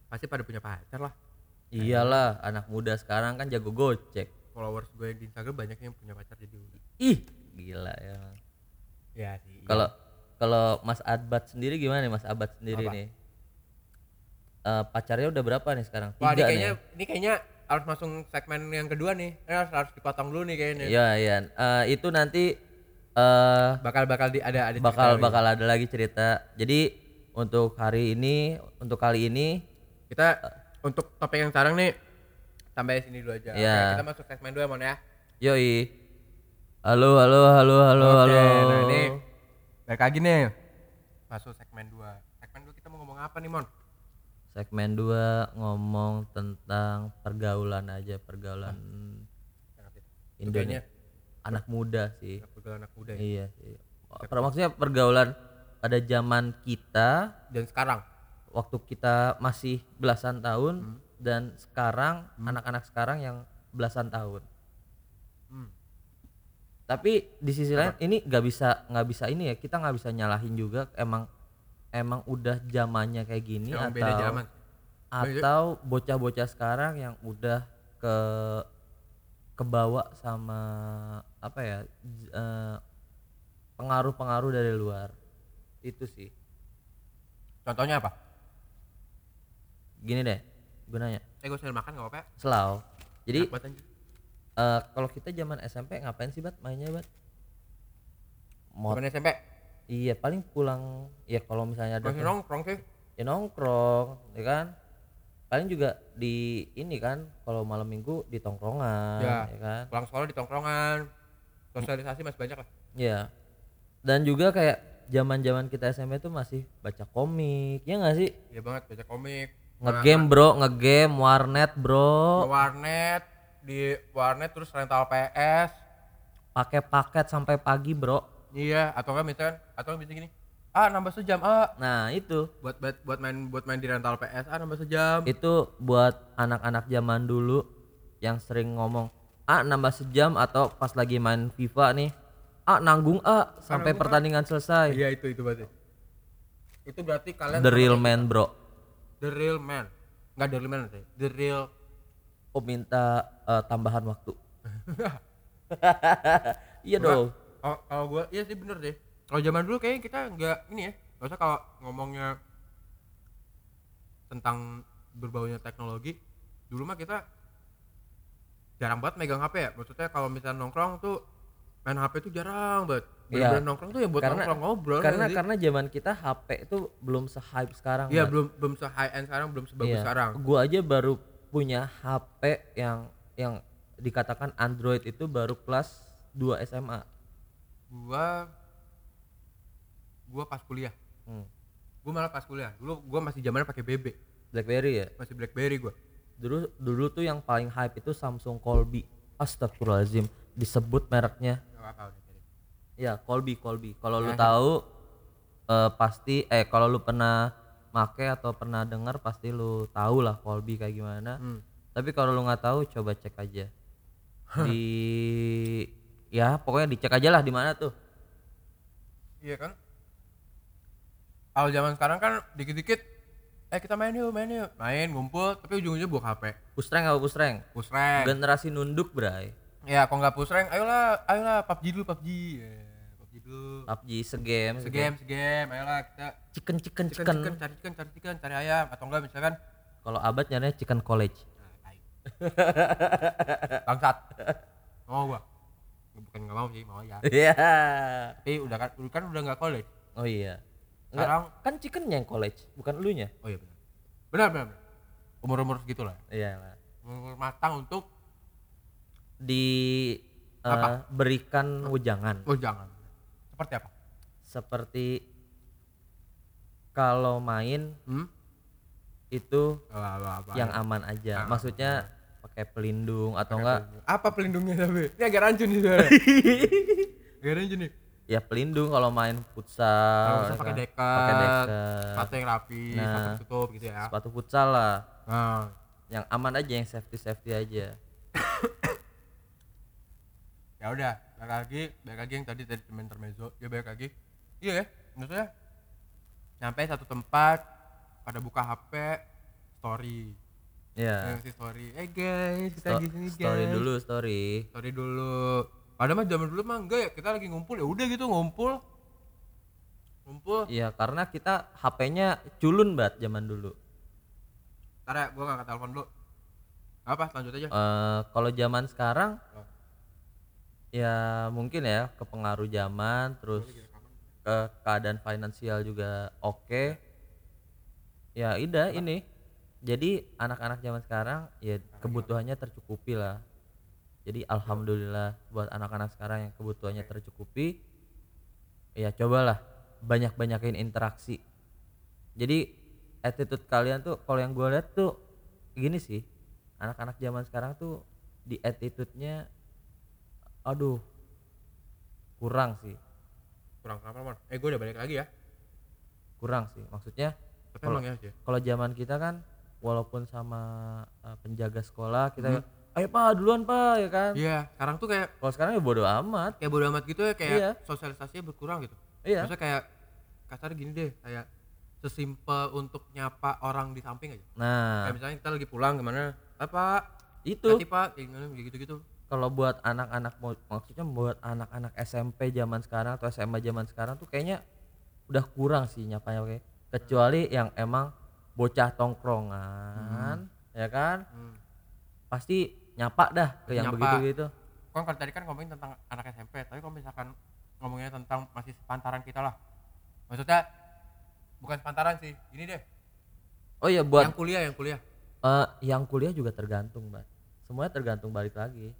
pasti pada punya pacar lah Iyalah anak muda sekarang kan jago gocek. followers gue di Instagram banyak yang punya pacar jadi udah Ih gila ya. ya sih Kalau kalau Mas Adbat sendiri gimana nih Mas Abad sendiri Apa? nih? Eh, pacarnya udah berapa nih sekarang? Wah, ini Tiga kayaknya nih. ini kayaknya harus masuk segmen yang kedua nih. Ini harus, harus dipotong dulu nih kayaknya. Iya iya. Eh, itu nanti eh Bakal bakal di ada ada cerita bakal lagi. bakal ada lagi cerita. Jadi untuk hari ini untuk kali ini kita untuk topik yang sekarang nih sampai sini dulu aja. Iya. Oke, kita masuk segmen dua Mon ya. yoi. Halo halo halo halo Oke, halo. nah ini balik lagi nih. Masuk segmen 2. Segmen 2 kita mau ngomong apa nih, Mon? segmen 2 ngomong tentang pergaulan aja pergaulan Indonesia anak muda sih muda anak muda ya. iya Per- maksudnya pergaulan pada zaman kita Dan sekarang. waktu kita masih belasan tahun dan sekarang anak-anak sekarang yang belasan tahun. Hmm. tapi di sisi lain ini nggak bisa nggak bisa ini ya kita nggak bisa nyalahin juga emang emang udah zamannya kayak gini Emang atau beda zaman. atau bocah-bocah sekarang yang udah ke kebawa sama apa ya eh, pengaruh-pengaruh dari luar itu sih Contohnya apa? gini deh gue nanya Eh gue sambil makan gak apa-apa. selau jadi eh, kalau kita zaman SMP ngapain sih bat mainnya bat Mot Zaman SMP iya paling pulang ya kalau misalnya ada masih nongkrong sih. ya nongkrong ya kan paling juga di ini kan kalau malam minggu di tongkrongan Ya. ya kan Pulang sekolah di tongkrongan. Sosialisasi masih banyak lah. ya dan juga kayak zaman zaman kita SMP tuh masih baca komik ya nggak sih Iya banget baca komik. ngegame bro ngegame warnet Ke bro warnet di warnet terus rental PS. pakai paket sampai pagi bro Iya, atau kan misalkan atau kan bisa gini. Ah, nambah sejam. Ah, nah itu buat buat buat main buat main di rental PS ah nambah sejam. itu buat anak-anak zaman dulu yang sering ngomong ah nambah sejam atau pas lagi main FIFA nih ah nanggung ah sampai nanggung, ah." pertandingan selesai Iya, itu itu berarti. Itu berarti kalian the real man bro the real man. Enggak the real man sih. The real oh minta eh, tambahan waktu iya dong Oh, kalau gua iya sih bener deh. Kalau zaman dulu kayaknya kita nggak ini ya. Gak usah kalau ngomongnya tentang berbaunya teknologi, dulu mah kita jarang banget megang HP ya. Maksudnya kalau misalnya nongkrong tuh main HP tuh jarang banget. Iya. Nongkrong tuh ya buat Karena- nongkrong ngobrol. karena ya sih? karena zaman kita HP itu belum se-hype sekarang Iya belum belum se high end sekarang belum sebagus Iya. sekarang. gua aja baru punya HP yang yang dikatakan Android itu baru kelas 2 SMA Gua gua pas kuliah. Hmm. Gua malah pas kuliah. Dulu gua masih zamannya pakai BB, BlackBerry ya masih BlackBerry gua. dulu dulu tuh yang paling hype itu Samsung Colby Astagfirullahaladzim disebut mereknya ya Colby Colby kalau lu Ya. tahu eh, pasti eh kalau lu pernah make atau pernah dengar pasti lu tahu lah Colby kayak gimana Hmm. tapi kalau lu nggak tahu coba cek aja di ya pokoknya dicek aja lah di mana tuh Iya kan? Kalau zaman sekarang kan dikit-dikit eh kita main yuk, main yuk. Main, ngumpul, tapi ujung-ujungnya buka HP. pusreng apa pusreng Pusreng. generasi nunduk bray Ya, kalau nggak pusreng, ayolah, ayolah PUBG dulu, PUBG. Ya, PUBG dulu. PUBG segame Segame, segame, ayolah kita chicken chicken chicken, chicken, chicken, cari chicken, cari chicken, cari ayam atau enggak misalkan kalau abad nyarinya chicken college Nah, bangsat. Mau gua. Bukan nggak mau sih, mau ya. Iya. Tapi udah kan, udah kan udah nggak college. Oh iya. Enggak, Sekarang kan chickennya yang college, bukan elunya. oh iya benar. Benar, benar, benar. Umur-umur segitu lah. Iya lah. Umur matang untuk Diberikan Apa? berikan wejangan. oh jangan. Seperti apa? Seperti kalau main Hmm? itu Apa, apa, apa, yang aman aja. Ah. Maksudnya pakai pelindung atau enggak apa pelindungnya tapi? Ini agak rancu nih sebenarnya. agak rancu nih. ya pelindung kalau main Kalau futsal. ya pakai dekat, Pakai dekat. sepatu yang rapi, Nah. sepatu tutup gitu ya. Sepatu futsal lah. Nah, Yang aman aja, yang safety-safety aja. ya udah, balik lagi, balik lagi yang tadi tadi temen intermezzo, dia balik lagi. Iya ya, maksudnya nyampe satu tempat pada buka HP story. Ya. Ngasih story. Eh guys, kita Sto- lagi sini guys. story dulu, story. Story dulu. Padahal mah zaman dulu mah enggak ya, kita lagi ngumpul ya udah gitu ngumpul. Ngumpul. Iya, karena kita HP-nya culun banget zaman dulu. Ntar ya, gua ngangkat telepon dulu. Apa? Lanjut aja. Eh, kalau zaman sekarang Oh. Ya mungkin ya kepengaruh zaman terus ke keadaan finansial juga oke. Ya ida ini. Jadi anak-anak zaman sekarang ya kebutuhannya tercukupi lah. Jadi alhamdulillah buat anak-anak sekarang yang kebutuhannya tercukupi ya cobalah banyak-banyakin interaksi. Jadi attitude kalian tuh kalau yang gue lihat tuh gini sih anak-anak zaman sekarang tuh di attitude-nya aduh. Kurang sih. Kurang kenapa mon? Eh gue udah balik lagi ya. Kurang sih maksudnya Kalau- emang ya sih kalau zaman kita kan walaupun sama uh, penjaga sekolah kita Hmm. ayo pak duluan pak ya kan? Iya sekarang tuh kayak kalau sekarang ya bodo amat. Kayak bodo amat gitu ya kayak Iya. sosialisasinya berkurang gitu. Iya. Maksudnya kayak kasar gini deh kayak sesimpel untuk nyapa orang di samping aja. Nah. Kayak misalnya kita lagi pulang ke mana apa itu. Hati pak kayak gimana gitu gitu kalau buat anak-anak maksudnya buat anak-anak SMP zaman sekarang atau SMA zaman sekarang tuh kayaknya udah kurang sih nyapanya kayak kecuali yang emang bocah tongkrongan ya kan? Hmm. pasti nyapa dah ke yang Nyapa. begitu gitu kan kalau tadi kan ngomongin tentang anak SMP tapi kalau misalkan ngomongnya tentang masih sepantaran kita lah. Maksudnya bukan sepantaran sih ini deh. Oh iya buat yang kuliah yang kuliah. Eh, yang kuliah juga tergantung mbak. Semuanya tergantung balik lagi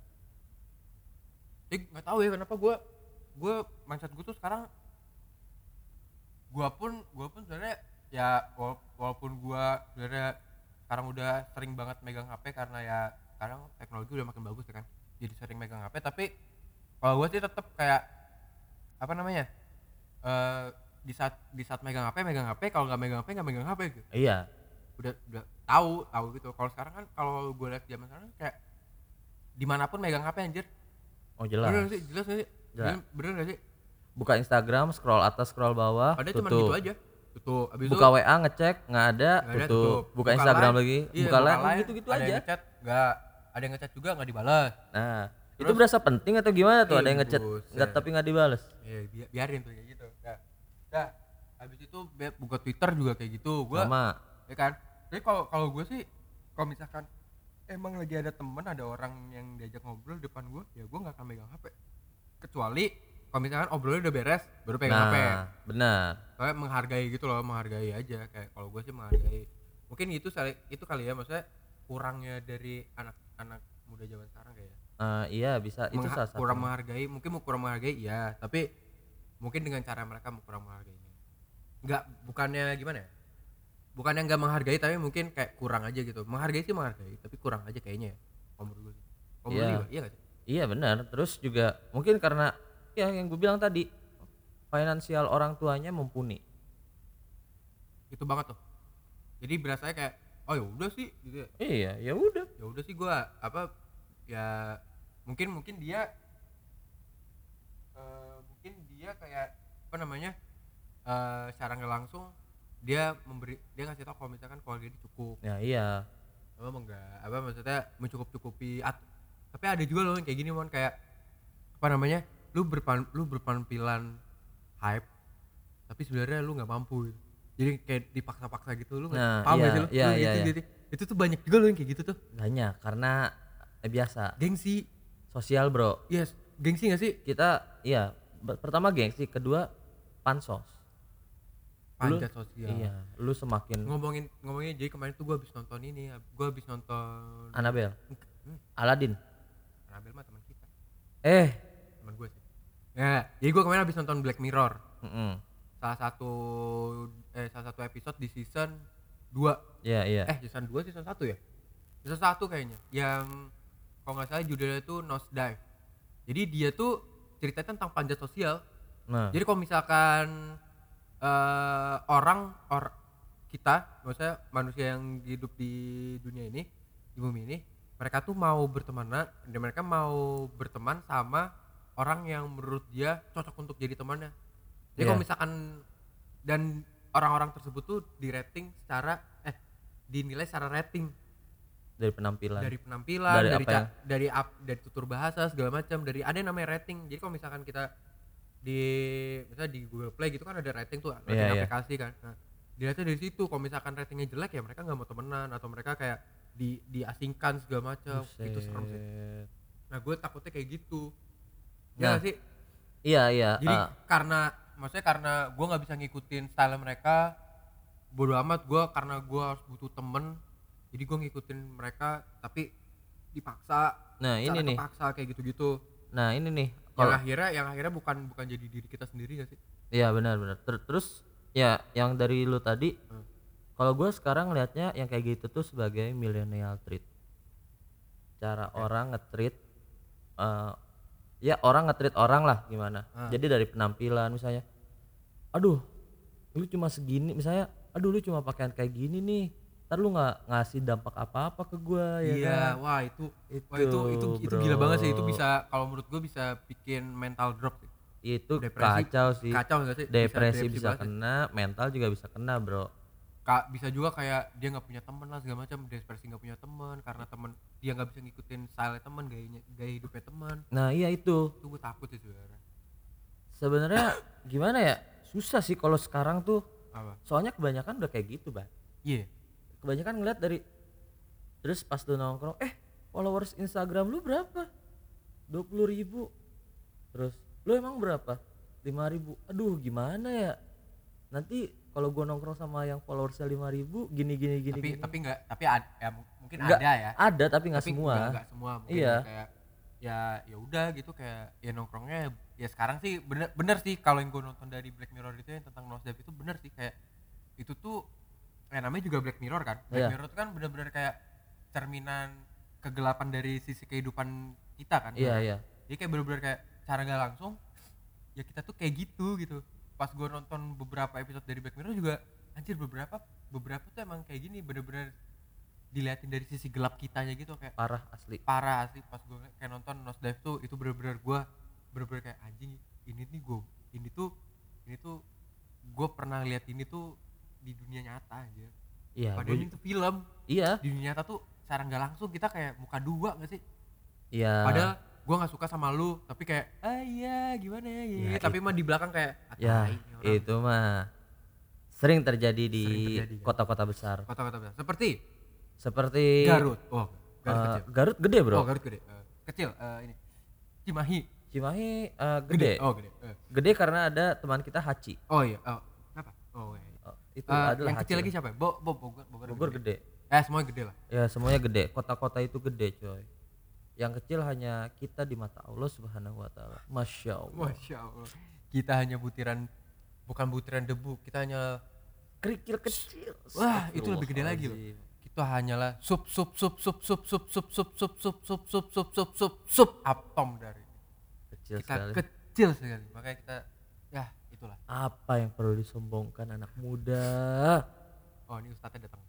eh nggak tahu ya kenapa gue gue mindset gue tuh sekarang gue pun gue pun sebenarnya ya wala- walaupun gue sebenarnya sekarang udah sering banget megang HP karena ya sekarang teknologi udah makin bagus ya kan jadi sering megang HP tapi kalau gue sih tetap kayak apa namanya eh di saat di saat megang HP megang HP kalau nggak megang HP nggak megang HP gitu. Iya. Udah udah tahu tahu gitu. Kalau sekarang kan kalau gue lihat zaman sekarang kayak di mana pun megang HP anjir oh jelas. Bener gak sih? Jelas gak sih? Jelas. bener, bener gak sih? Buka Instagram scroll atas scroll bawah ada cuma tutup. gitu aja. Tutup. Abis buka WA ngecek nggak ada, nggak ada, tutup. buka Instagram line, lagi iya, buka line line, gitu gitu ada aja. yang ngechat nggak. Ada yang ngechat juga nggak dibalas nah itu Terus- berasa penting atau gimana tuh? Ih, ada yang ngechat buset. nggak tapi nggak dibales? Ya bi- biarin tuh kayak gitu. Dah dah habis itu buka Twitter juga kayak gitu. Gua sama. ya kan? Jadi kalau kalau gue sih kalau misalkan emang lagi ada temen ada orang yang diajak ngobrol depan gue ya gue nggak akan megang HP kecuali kalau misalkan obrolnya udah beres baru pegang HP nah benar. Kayak menghargai gitu loh menghargai aja. Kayak kalau gue sih menghargai mungkin itu itu kali ya maksudnya kurangnya dari anak-anak muda zaman sekarang kayak ya. Eh, iya bisa. Itu Mengha- salah satu. kurang menghargai mungkin mau kurang menghargai iya. Tapi mungkin dengan cara mereka mau kurang menghargainya. Nggak bukannya gimana ya bukannya nggak menghargai tapi mungkin kayak kurang aja gitu. Menghargai sih menghargai tapi kurang aja kayaknya ya menurut gue sih. Kalau menurut Iya. iya gak sih? Iya benar. Terus juga mungkin karena ya yang gue bilang tadi finansial orang tuanya mumpuni. Itu banget tuh. Jadi berasanya kayak oh ya udah sih gitu ya. Iya ya udah. Ya udah sih gua apa ya mungkin mungkin dia eh, mungkin dia kayak apa namanya eh secara nggak langsung dia memberi dia ngasih tau kalau misalkan keluarga dia cukup ya iya apa enggak apa maksudnya mencukup cukupi tapi ada juga loh yang kayak gini mon kayak apa namanya lu berpan lu berpenampilan hype tapi sebenarnya lu nggak mampu gitu. jadi kayak dipaksa-paksa gitu lu nggak Nah, paham iya, sih lu? iya, Lu iya, gitu, iya. gitu. itu tuh banyak juga loh yang kayak gitu tuh banyak karena eh, biasa gengsi sosial bro yes gengsi gak sih kita iya pertama gengsi kedua pansos panjat sosial. iya lu semakin ngomongin ngomongin jadi kemarin tuh gue habis nonton ini gue habis nonton Anabel Hmm, Aladin Anabel mah teman kita. Eh. Teman gue sih. Ya jadi gue kemarin habis nonton Black Mirror. Mm-mm. salah satu eh salah satu episode di season 2 iya iya. Eh season 2 season 1 ya? Season 1 kayaknya yang kalau nggak salah judulnya itu Nose Dive jadi dia tuh ceritanya tentang panjat sosial. Nah. Jadi kalau misalkan eh orang or kita maksudnya manusia yang hidup di dunia ini di bumi ini mereka tuh mau berteman dan mereka mau berteman sama orang yang menurut dia cocok untuk jadi temannya. Jadi kalau Iya. misalkan dan orang-orang tersebut tuh di rating secara eh dinilai secara rating. Dari penampilan. Dari penampilan Dari dari apa ca- dari ap- dari tutur bahasa segala macam dari ada yang namanya rating. Jadi kalau misalkan kita di misalnya di Google Play gitu kan ada rating tuh rating Iya, iya. aplikasi kan. Nah dilihatnya dari situ kalau misalkan ratingnya jelek ya mereka nggak mau temenan atau mereka kayak di diasingkan segala macam. Itu serem sih. Nah gue takutnya kayak gitu. Ya sih? iya iya jadi ah, karena maksudnya karena gue nggak bisa ngikutin style mereka bodo amat gue karena gue harus butuh temen jadi gue ngikutin mereka tapi dipaksa nah ini nih. kepaksa kayak gitu-gitu. Nah ini nih yang akhirnya yang akhirnya bukan bukan jadi diri kita sendiri gak sih Iya benar benar. Ter- terus ya yang dari lu tadi Hmm. kalau gue sekarang liatnya yang kayak gitu tuh sebagai millennial treat cara orang nge-treat eh, ya orang nge-treat orang lah gimana Ah. jadi dari penampilan misalnya aduh lu cuma segini misalnya aduh lu cuma pakaian kayak gini nih ntar lu nggak ngasih dampak apa-apa ke gua ya iya kan? wah itu wah Itu, itu itu itu gila banget sih. Itu bisa kalau menurut gue bisa bikin mental drop sih. itu Depresi, kacau sih. Kacau nggak sih? Depresi bisa, sih. kena mental juga bisa kena bro. Ka- bisa juga kayak dia nggak punya temen lah segala macam. Depresi nggak punya temen karena temen dia nggak bisa ngikutin style temen gayanya gaya hidupnya temen nah iya itu. Itu gue takut sih sebenarnya. Sebenarnya gimana ya? Susah sih kalau sekarang tuh. Apa? Soalnya kebanyakan udah kayak gitu bang. Iya kebanyakan ngeliat dari terus pas lu nongkrong eh followers Instagram lu berapa? 20.000 ribu. Terus lu emang berapa? 5.000 ribu. Aduh gimana ya? Nanti kalau gua nongkrong sama yang followersnya 5.000 ribu gini gini gini tapi gini. tapi nggak tapi ada ya mungkin Nggak, ada ya. ada tapi nggak semua. nggak- nggak semua. Mungkin Iya. kayak ya ya udah gitu kayak ya nongkrongnya ya sekarang sih bener bener sih kalau yang gue nonton dari Black Mirror itu yang tentang Nosdap itu bener sih kayak itu tuh ya namanya juga Black Mirror kan? Black Iya. Mirror itu kan bener-bener kayak cerminan kegelapan dari sisi kehidupan kita kan? Iya iya. Jadi kayak bener-bener kayak cara nggak langsung ya kita tuh kayak gitu gitu. Pas gue nonton beberapa episode dari Black Mirror juga anjir beberapa beberapa tuh emang kayak gini bener-bener diliatin dari sisi gelap kitanya gitu kayak parah asli. Parah asli. Pas gue kayak nonton Nosedive tuh itu bener-bener gue bener-bener kayak anjing ini nih gue ini tuh ini tuh gue pernah lihat ini tuh di dunia nyata aja iya padahal tuh film iya. di dunia nyata tuh secara nggak langsung kita kayak muka dua gak sih? Iya. Padahal gue nggak suka sama lu tapi kayak ah iya gimana ya, Ya, tapi mah di belakang kayak "Ah, ya tai nih orang." itu mah sering terjadi di kan? kota-kota besar. Kota-kota besar. Seperti? Seperti Garut. Oh Garut eh, kecil. Garut gede bro. Oh Garut gede. Eh, kecil eh, ini. Cimahi. Cimahi eh, gede. oh gede. Eh. Gede karena ada teman kita Haci. oh iya. Oh kenapa? Oh iya. Oh, itu Eh, adalah yang kecil lagi siapa ya? Bo, Bo, Bogor, Bogor, Bogor gede. Eh, semuanya gede lah. Ya semuanya gede. Kota-kota itu gede coy. Yang kecil hanya kita di mata Allah Subhanahu Wa Taala. Masya Allah. Masya Allah. Kita hanya butiran, bukan butiran debu, kita hanya, Kerikil kecil. wah itu lebih gede lagi loh. Kita hanyalah sup, sup, sup, sup, sup, sup, sup, sup, sup, sup, sup, sup, sup, sup, sup, sup, atom dari Kecil kita sekali. kecil sekali. Makanya kita, ya itulah. Apa yang perlu disombongkan anak muda? Oh ini ustadznya datang.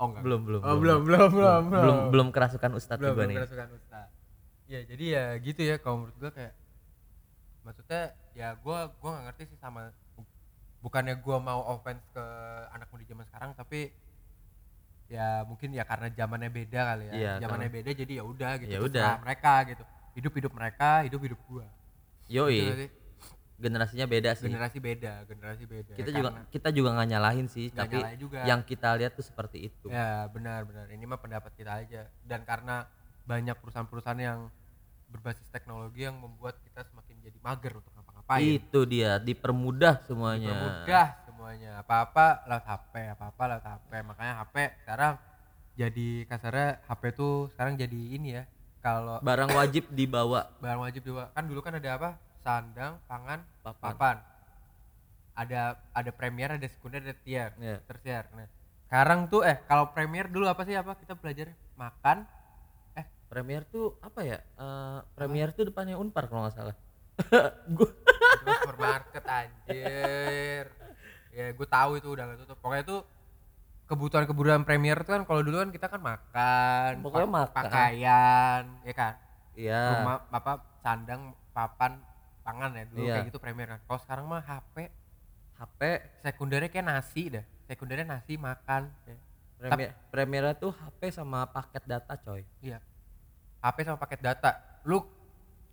Oh enggak. Belum belum. Oh belum, belum, belum, belum belum kerasukan Ustadz belum juga belum nih. kerasukan ustaz ya jadi ya gitu ya kalau menurut gua kayak maksudnya ya gua gua nggak ngerti sih sama bukannya gua mau offense ke anak muda zaman sekarang tapi ya mungkin ya karena zamannya beda kali ya Iya, zamannya beda jadi ya udah gitu Ya udah. mereka gitu hidup hidup mereka hidup hidup gua Gitu nggak Yoi, sih? Generasinya beda sih. generasi beda generasi beda Kita Ya, juga karena- kita juga nggak nyalahin sih, Nggak tapi nyalahin juga. yang kita lihat tuh seperti itu. Ya benar benar ini mah pendapat kita aja dan karena banyak perusahaan-perusahaan yang berbasis teknologi yang membuat kita semakin jadi mager untuk ngapa-ngapain. Itu dia, dipermudah semuanya. Mudah semuanya apa-apa lewat HP, apa-apa lewat HP. Makanya HP sekarang jadi kasarnya HP tuh sekarang jadi ini ya. Kalau Barang wajib dibawa. barang wajib juga kan dulu kan ada apa? Sandang, pangan, Papan. papan. Ada ada premier, ada sekunder, ada tier, Ya. tersier. Nah, sekarang tuh eh kalau premier dulu apa sih apa kita belajar makan Premier tuh apa ya? Eh, Premier tuh depannya Unpar kalau nggak salah. Terus supermarket anjir ya gue tahu itu udah gak tutup pokoknya tuh kebutuhan-kebutuhan premier tuh kan kalau dulu kan kita kan makan Pokoknya pa- makan. pakaian ya kan iya. rumah apa sandang papan pangan ya dulu Iya. kayak gitu premier kan. Kalau sekarang mah HP HP sekundernya kayak nasi dah sekundernya nasi makan ya. Premier Premier tuh HP sama paket data coy. iya. HP sama paket data. Lu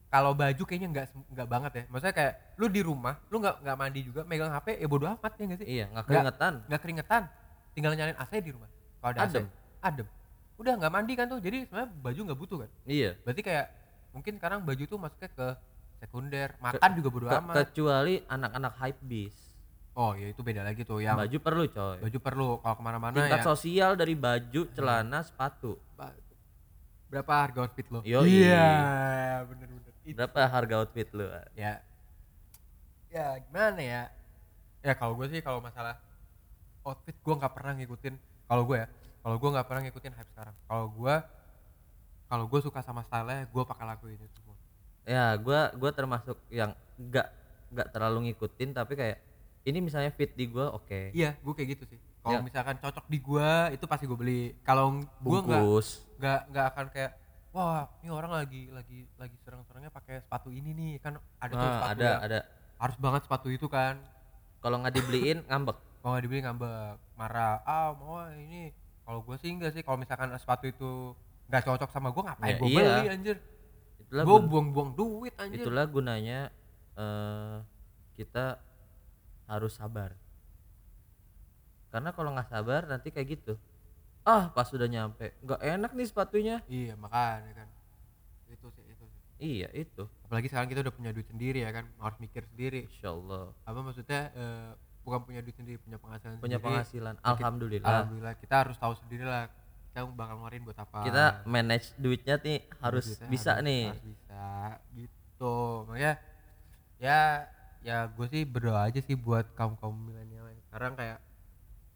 kalau baju kayaknya nggak nggak banget ya. Maksudnya kayak lu di rumah lu nggak nggak mandi juga megang HP ya bodo amat ya nggak sih? Iya, Nggak- keringetan. nggak keringetan. Tinggal nyalain AC di rumah. Kalau ada Adem. AC adem. Udah nggak mandi kan tuh. Jadi sebenarnya baju nggak butuh kan? Iya. berarti kayak mungkin sekarang baju tuh masuknya ke sekunder. Makan juga bodo Ke- amat. kecuali anak-anak hype bis. oh ya itu beda lagi tuh yang Baju perlu coy. baju perlu kalau ke mana-mana Tingkat ya. sosial dari baju, celana, sepatu. ba- berapa harga outfit lo? Iya bener-bener Itu. Berapa harga outfit lu? ya. Ya gimana ya? Ya kalau gue sih kalau masalah outfit gue nggak pernah ngikutin. Kalau gue ya kalau gue nggak pernah ngikutin hype sekarang. Kalau gue kalau gue suka sama style gue pakai lagu ini semua ya gua gua termasuk yang nggak nggak terlalu ngikutin tapi kayak ini misalnya fit di gua oke. Iya gue kayak gitu sih. Kalau Ya. misalkan cocok di gue itu pasti gue beli. Kalau gue nggak nggak nggak akan kayak wah ini orang lagi lagi lagi serang-serangnya pakai sepatu ini nih. Kan ada tuh Nah, sepatu ada ada. harus banget sepatu itu kan. Kalau nggak dibeliin ngambek. Kalau nggak dibeli ngambek. Marah ah mau ini. Kalau gue sih enggak sih. Kalau misalkan sepatu itu nggak cocok sama gue ngapain Ya, gue iya. beli anjir gue buang-buang duit anjir. Itulah gunanya eh kita harus sabar. Karena kalau nggak sabar nanti kayak gitu. Ah pas sudah nyampe nggak enak nih sepatunya. Iya makanya kan. Itu sih itu sih. Iya itu. Apalagi sekarang kita udah punya duit sendiri ya kan harus mikir sendiri. Insya Allah apa maksudnya eh, bukan punya duit sendiri punya penghasilan punya sendiri. penghasilan. alhamdulillah. Alhamdulillah kita harus tahu sendiri lah kita bakal ngeluarin buat apa? Kita manage duitnya nih harus Duitnya bisa harus- nih. harus bisa. Gitu. Makanya ya ya gue sih berdoa aja sih buat kaum kaum milenial yang sekarang kayak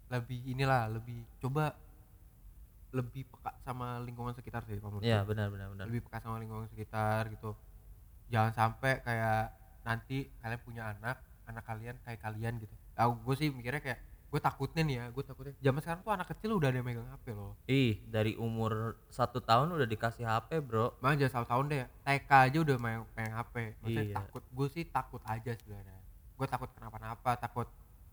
lebih inilah lebih coba lebih peka sama lingkungan sekitar sih menurut ya benar benar benar. Lebih peka sama lingkungan sekitar gitu. Jangan sampai kayak nanti kalian punya anak anak kalian kayak kalian gitu. Aku gue sih mikirnya kayak gue takutnya nih ya gue takutnya zaman sekarang tuh anak kecil udah ada yang megang hp loh. Ih dari umur satu tahun udah dikasih HP bro. Makanya jangan satu tahun deh TK aja udah main pengen HP Maksudnya Iya. takut Gue sih takut aja sebenarnya. Gue takut kenapa-napa Takut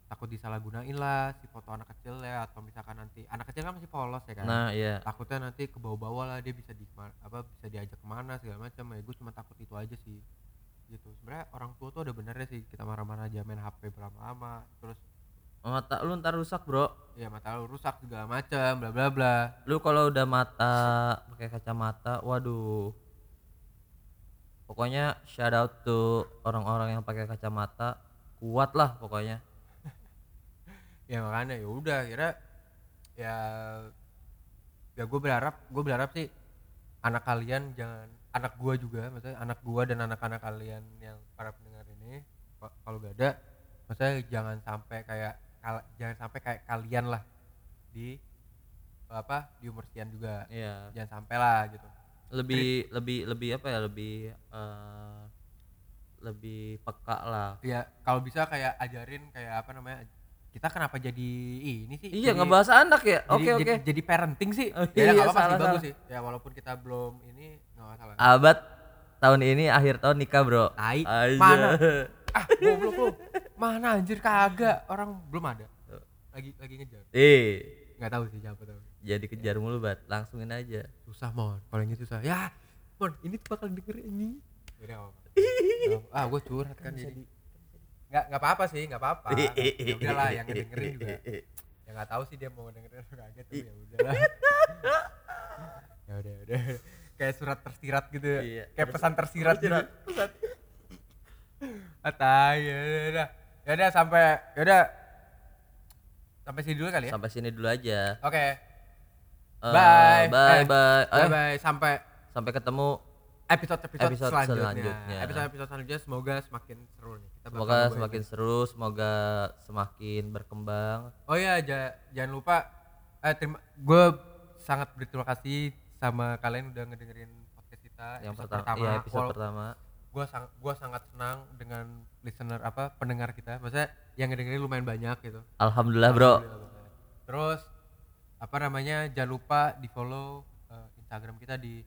takut disalahgunain lah si foto anak kecil ya atau misalkan nanti anak kecil kan masih polos ya kan? Nah iya. Takutnya nanti ke bawah-bawah lah dia bisa di apa bisa diajak ke mana segala macam. Ya gue cuma takut itu aja sih. Gitu. Sebenarnya orang tua tuh ada benernya sih kita marah-marah aja main HP berlama-lama terus mata lu ntar rusak bro. Ya mata lu rusak segala macam bla bla bla. Lu kalau udah mata pakai kacamata waduh. Pokoknya shout out to orang-orang yang pakai kacamata kuat lah pokoknya. Ya makanya ya udah kira ya ya gue berharap gue berharap sih anak kalian jangan anak gua juga maksudnya anak gua dan anak-anak kalian yang para pendengar ini ka- kalau gak ada maksudnya jangan sampai kayak kal- jangan sampai kayak kalian lah di apa di umur sekian juga. Iya. Jangan sampai lah gitu. Lebih lebih lebih apa ya lebih eh, lebih peka lah. Ya kalau bisa kayak ajarin kayak apa namanya kita kenapa jadi ini sih? Iya Jadi- ngebahas anak ya? jadi, oke jadi, oke. jadi parenting sih. Oh, ya iya, nggak apa-apa sih bagus sih. Ya walaupun kita belum ini nggak masalah. Abad tahun ini akhir tahun nikah bro. Tai mana? Ah goblok lu mana anjir kagak. Orang belum ada. Lagi lagi ngejar. Eh. Nggak tahu sih siapa tahu. Jadi kejar mulu bat. Langsungin aja. Susah mon. Ini susah. Ya mon ini tuh bakal denger ini Yaudah, apa-apa. ah gue curhat kan jadi. Nggak nggak apa-apa sih nggak apa-apa. Ya udahlah yang ngedengerin juga. Ya nggak tahu sih dia mau dengerin atau kagak tapi ya udahlah. Ya udah ya udah. Kayak surat tersirat gitu. Ya Iya. kayak pesan tersirat gitu. Atai, ya udah, ya udah. Ya udah sampai ya udah sampai sini dulu kali ya. sampai sini dulu aja Oke. Eh, Bye. bye Eh, bye Bye Eh, bye sampai sampai ketemu episode episode, Episode selanjutnya. selanjutnya. Episode episode selanjutnya semoga semakin seru nih. Kita semoga semakin seru semoga semakin berkembang Oh iya, ja- jangan lupa eh terima gue sangat berterima kasih sama kalian udah ngedengerin podcast kita yang episode pertama, iya episode Wal- pertama Gua sang, gua sangat senang dengan listener apa pendengar kita. Maksudnya yang ngedengerin lumayan banyak gitu. alhamdulillah bro banget. Terus apa namanya? Jangan lupa di follow eh, Instagram kita di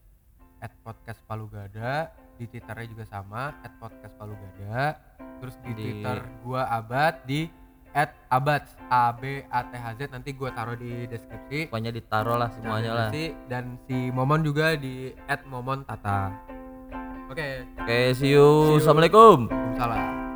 @podcastpalugada, di Twitternya juga sama @podcastpalugada. Terus di, Di- Twitter gua Abad di @abad a b a t h z nanti gua taruh di deskripsi. pokoknya ditaruh lah semuanya lah. Dan si Momon juga di @momontata. Oke, oke see you See you. assalamualaikum Waalaikumsalam.